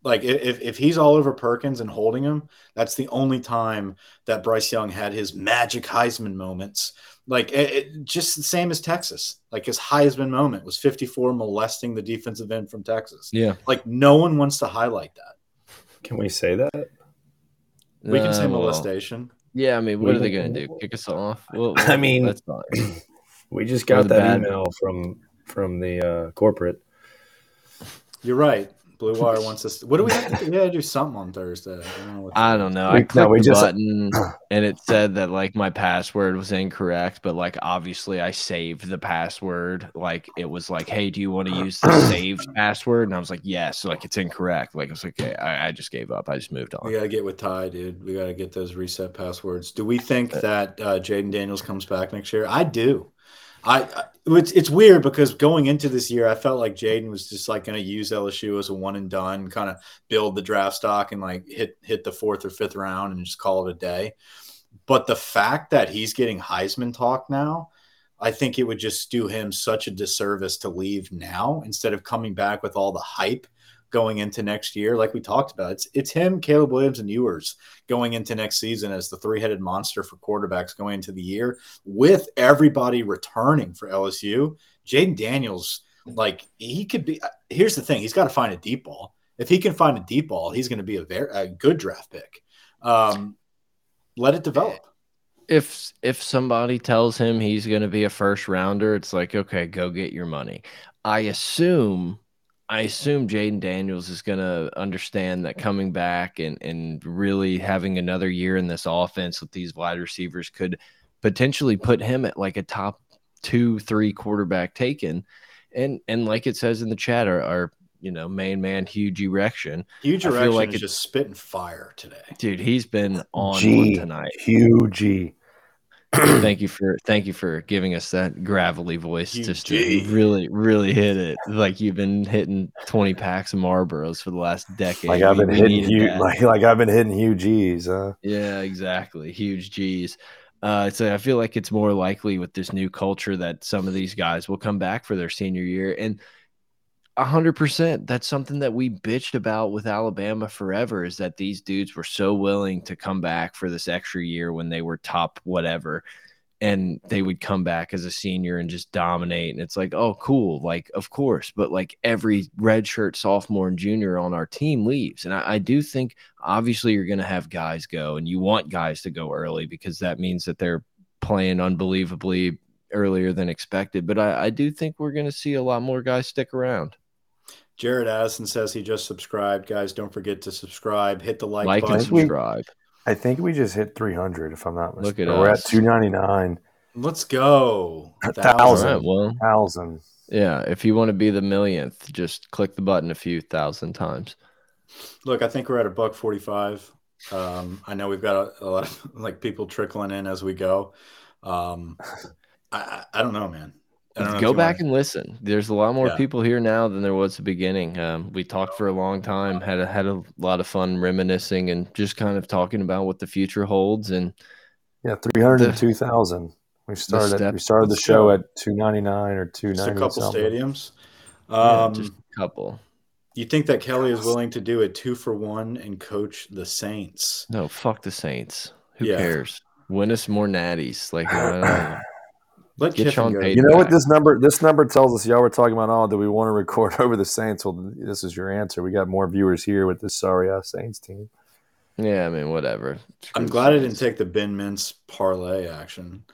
Like if if he's all over Perkins and holding him, that's the only time that Bryce Young had his magic Heisman moments. Like it, it- just the same as Texas. Like his Heisman moment was 54 molesting the defensive end from Texas. Yeah, Like no one wants to highlight that. Can we say that? We can say Uh, well, molestation. Yeah, I mean, what We are they going to do? Kick us off? Well, I mean- that's fine. We just got that bad- email from from the uh, corporate. You're right. Blue Wire wants us. what do we have to do? We got to do something on Thursday. I don't know. I don't know. We- I no, clicked we the just- button and it said that like my password was incorrect, but like obviously I saved the password. Like it was like, hey, do you want to use the saved password? And I was like, yes. So like it's incorrect. Like it's like, okay, I, I just gave up. I just moved on. We got to get with Ty, dude. We got to get those reset passwords. Do we think that uh, Jayden Daniels comes back next year? I do. I, I it's, it's weird because going into this year, I felt like Jayden was just like going to use LSU as a one and done, kind of build the draft stock and like hit hit the fourth or fifth round and just call it a day. But the fact that he's getting Heisman talk now, I think it would just do him such a disservice to leave now instead of coming back with all the hype going into next year. Like we talked about, it's it's him, Caleb Williams, and Ewers going into next season as the three headed monster for quarterbacks going into the year with everybody returning for LSU. Jayden Daniels, like he could be. Here's the thing: he's got to find a deep ball. If he can find a deep ball, he's going to be a very a good draft pick. Um, let it develop. If if somebody tells him he's going to be a first rounder, it's like, okay, go get your money. I assume I assume Jayden Daniels is going to understand that coming back and and really having another year in this offense with these wide receivers could potentially put him at like a top two, three quarterback taken. And and like it says in the chat, our, our you know main man huge erection, Huge erection like is it- just spitting fire today. dude. He's been on G one tonight. huge. Thank you for thank you for giving us that gravelly voice You just to really really hit it. Like you've been hitting 20 packs of marlboros for the last decade. Like I've been we hitting huge, like, like I've been hitting huge G's. Huh? yeah exactly. Huge g's. Uh, so I feel like it's more likely with this new culture that some of these guys will come back for their senior year, and A hundred percent. That's something that we bitched about with Alabama forever is that these dudes were so willing to come back for this extra year when they were top whatever. And they would come back as a senior and just dominate. And it's like, oh, cool. Like, of course. But like every redshirt sophomore and junior on our team leaves. And I, I do think obviously you're going to have guys go and you want guys to go early because that means that they're playing unbelievably earlier than expected. But I, I do think we're going to see a lot more guys stick around. Jared Addison says he just subscribed. Guys, don't forget to subscribe. Hit the like, Like button. and subscribe. I think we just hit 300, if I'm not Look mistaken. at We're us. at 299. Let's go. A All thousand. right. Well, Thousand. yeah. If you want to be the millionth, just click the button a few thousand times. Look, I think we're at a buck forty-five. Um, I know we've got a, a lot of like people trickling in as we go. Um, I, I I don't know, man. I don't know if Go back wanna- and listen. There's a lot more Yeah. people here now than there was at the beginning. Um, we talked for a long time, had a, had a lot of fun reminiscing and just kind of talking about what the future holds. And Yeah, 302,000. We started step- we started the show at 299 or just 290 a couple something. stadiums. yeah, Um, just a couple. you think that Kelly is willing to do a two for one and coach the Saints? No, fuck the Saints. Who Yeah. cares? Win us more natties. Like, I don't know. Let Get Kiffin Sean go. Payton. You know what this number this number tells us? Y'all were talking about, oh, do we want to record over the Saints? Well, this is your answer. We got more viewers here with this sorry ass Saints team. yeah, I mean, whatever. I'm Screw glad I didn't take the Ben Mintz parlay action.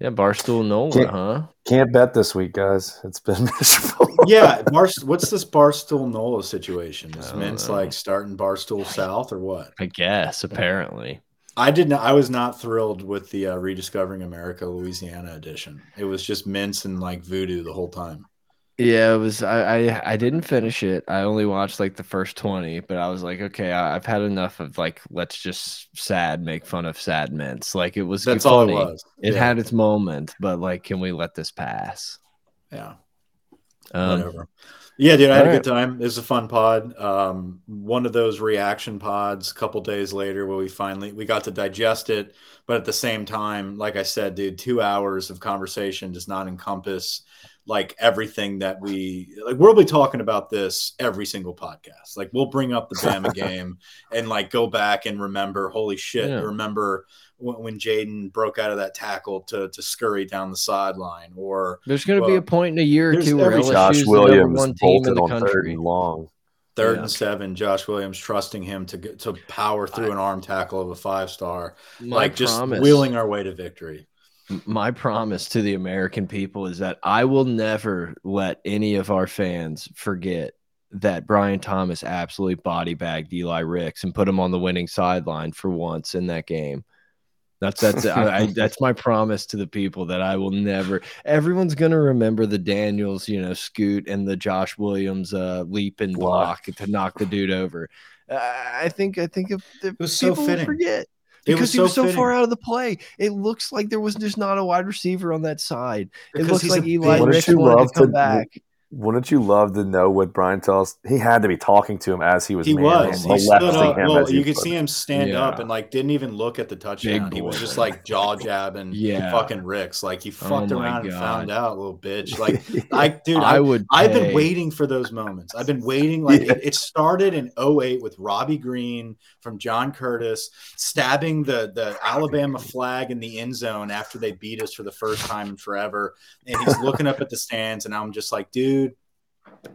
Yeah, Barstool Nola, Can't- huh? Can't bet this week, guys. It's been miserable. Yeah, Bar- what's this Barstool Nola situation? Is I Mintz know. like starting Barstool South or what? I guess, apparently. I didn't. I was not thrilled with the uh, rediscovering America Louisiana edition. It was just Mintz and like voodoo the whole time. Yeah, it was. I, I I didn't finish it. I only watched like the first twenty, but I was like, okay, I, I've had enough of like, let's just sad make fun of sad Mintz. Like it was. That's funny. all it was. It yeah, had its moment, but like, can we let this pass? yeah. Um, Whatever. Yeah, dude, I had a good time. It was a fun pod. Um, one of those reaction pods. A couple days later, where we finally we got to digest it, but at the same time, like I said, dude, two hours of conversation does not encompass like everything that we like. We'll be talking about this every single podcast. Like we'll bring up the Bama game and like go back and remember. Holy shit! Yeah. Remember when, when Jayden broke out of that tackle to to scurry down the sideline, or There's going to be a point in a year or two where every- LSU's Josh Williams one team in bolted the on third country. and long. Third Yeah. and seven, Josh Williams trusting him to get, to power through an arm tackle of a five star, My like just wheeling our way to victory. My promise to the American people is that I will never let any of our fans forget that Brian Thomas absolutely body bagged Eli Ricks and put him on the winning sideline for once in that game. That's that's I, I, that's my promise to the people that I will never. Everyone's gonna remember the Daniels, you know, scoot and the Josh Williams uh, leap and block to knock the dude over. Uh, I think I think if, if was so fitting. forget It because was he was so fitting. far out of the play. It looks like there was just not a wide receiver on that side. It Because looks like Eli big- Wouldn't Ricks wanted to come to- back. Wouldn't you love to know what Brian tells? He had to be talking to him as he was. He was. He stood up. Well, you could was- see him stand Yeah. up and like didn't even look at the touchdown. He was just like jaw jabbing, Yeah. fucking Ricks. Like he oh fucked Oh my around and found out, little bitch. Like I, dude, I, I would. I've been waiting for those moments. I've been waiting. Like Yeah. it, it started in 08 with Robbie Green from John Curtis stabbing the the Alabama flag in the end zone after they beat us for the first time in forever. And he's looking up at the stands, and I'm just like, dude,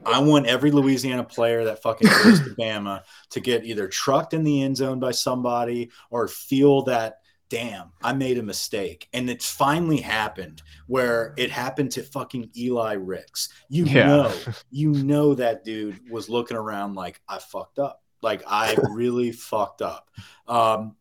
I want every Louisiana player that fucking goes to Bama to get either trucked in the end zone by somebody or feel that damn, I made a mistake. And it's finally happened where it happened to fucking Eli Ricks. You Yeah. know, you know that dude was looking around like I fucked up. Like I really fucked up. Um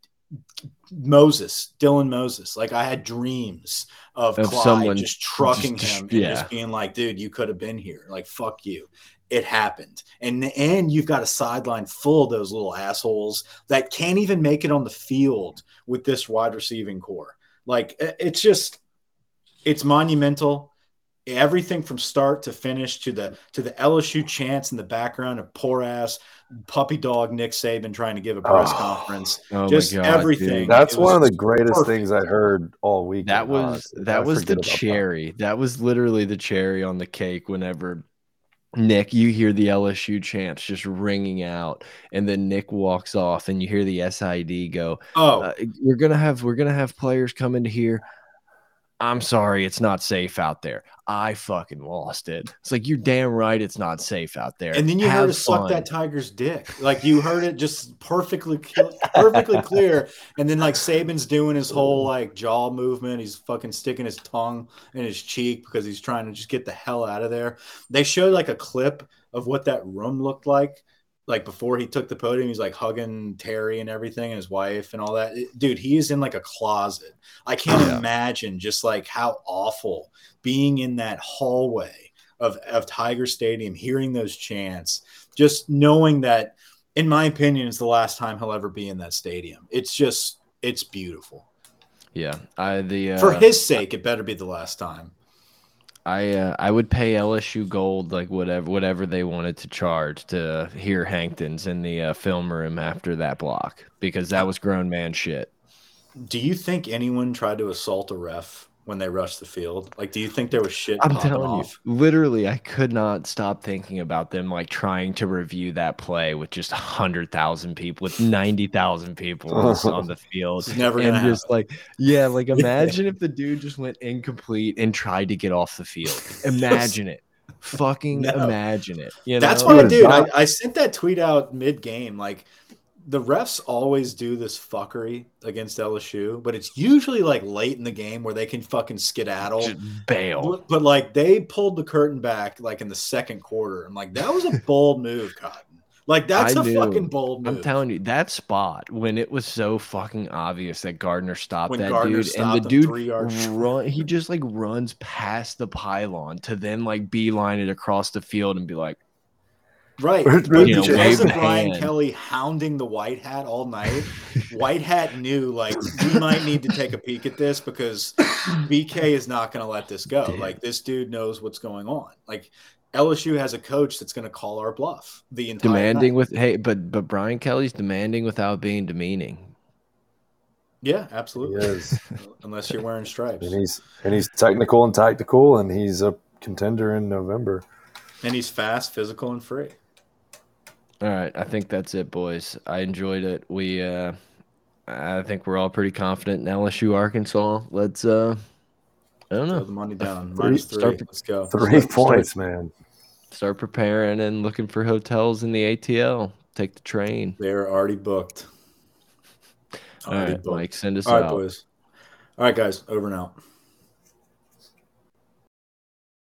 Moses, Dylan Moses. Like I had dreams of, Of Clyde someone just trucking just- him and yeah. just being like, dude, you could have been here. Like, fuck you. It happened. And and you've got a sideline full of those little assholes that can't even make it on the field with this wide receiving core. Like it's just it's monumental. Everything from start to finish to the to the LSU chants in the background of poor ass puppy dog Nick Saban trying to give a press Oh. conference. Oh just God, everything. dude. That's one of the greatest perfect. things I heard all week. That was honestly. I that was the forget about that. cherry. That was literally the cherry on the cake. Whenever Nick, you hear the LSU chants just ringing out, and then Nick walks off, and you hear the SID go. Oh, Uh, we're gonna have we're gonna have players come into here. I'm sorry, it's not safe out there. I fucking lost it. It's like you're damn right, it's not safe out there. and then you Have heard us suck that tiger's dick. Like you heard it just perfectly, perfectly clear. And then like Saban's doing his whole like jaw movement. He's fucking sticking his tongue in his cheek because he's trying to just get the hell out of there. They showed like a clip of what that room looked like. Like before he took the podium, he's like hugging Terry and everything and his wife and all that. Dude, he is in like a closet. I can't Yeah. imagine just like how awful being in that hallway of, of Tiger Stadium, hearing those chants, just knowing that, in my opinion, is the last time he'll ever be in that stadium. It's just, it's beautiful. Yeah, I the uh, For his sake, it better be the last time. I uh, I would pay LSU Gold like whatever whatever they wanted to charge to hear Hankton's in the uh, film room after that block because that was grown man shit. Do you think anyone tried to assault a ref when they rushed the field? Like, do you think there was shit I'm telling off? you, literally, I could not stop thinking about them like trying to review that play with just hundred thousand people, with ninety thousand people on, the- field, It's never and gonna just like, yeah, like imagine if the dude just went incomplete and tried to get off the field. Imagine it, fucking No. imagine it. You know? That's what I Dude, did. I, I sent that tweet out mid game. Like the refs always do this fuckery against LSU, but it's usually like late in the game where they can fucking skedaddle. Just bail. But, but, like they pulled the curtain back like in the second quarter. I'm like, that was a bold move, Cotton. Like that's I a knew. fucking bold move. I'm telling you, that spot when it was so fucking obvious that Garner stopped When that Garner dude, stopped and the dude three run, he just like runs past the pylon to then like beeline it across the field and be like, Right. You know, because wave of Brian hand. Kelly hounding the white hat all night, white hat knew like we might need to take a peek at this because BK is not going to let this go. Dude. Like this dude knows what's going on. Like LSU has a coach that's going to call our bluff the entire demanding night. with hey, but but Brian Kelly's demanding without being demeaning. Yeah, He absolutely. is, Unless you're wearing stripes. and he's and he's technical and tactical, and he's a contender in November. And he's fast, physical, and free. All right, I think that's it, boys. I enjoyed it. We, uh I think we're all pretty confident in LSU, Arkansas. Let's, uh I don't Throw know, the money down. Three- Minus three. start Let's go. Three Start- points, man. start preparing and looking for hotels in the ATL. Take the train. They're already booked. All Already right, booked. Mike, send us All right, out. boys. All right, guys. Over and out.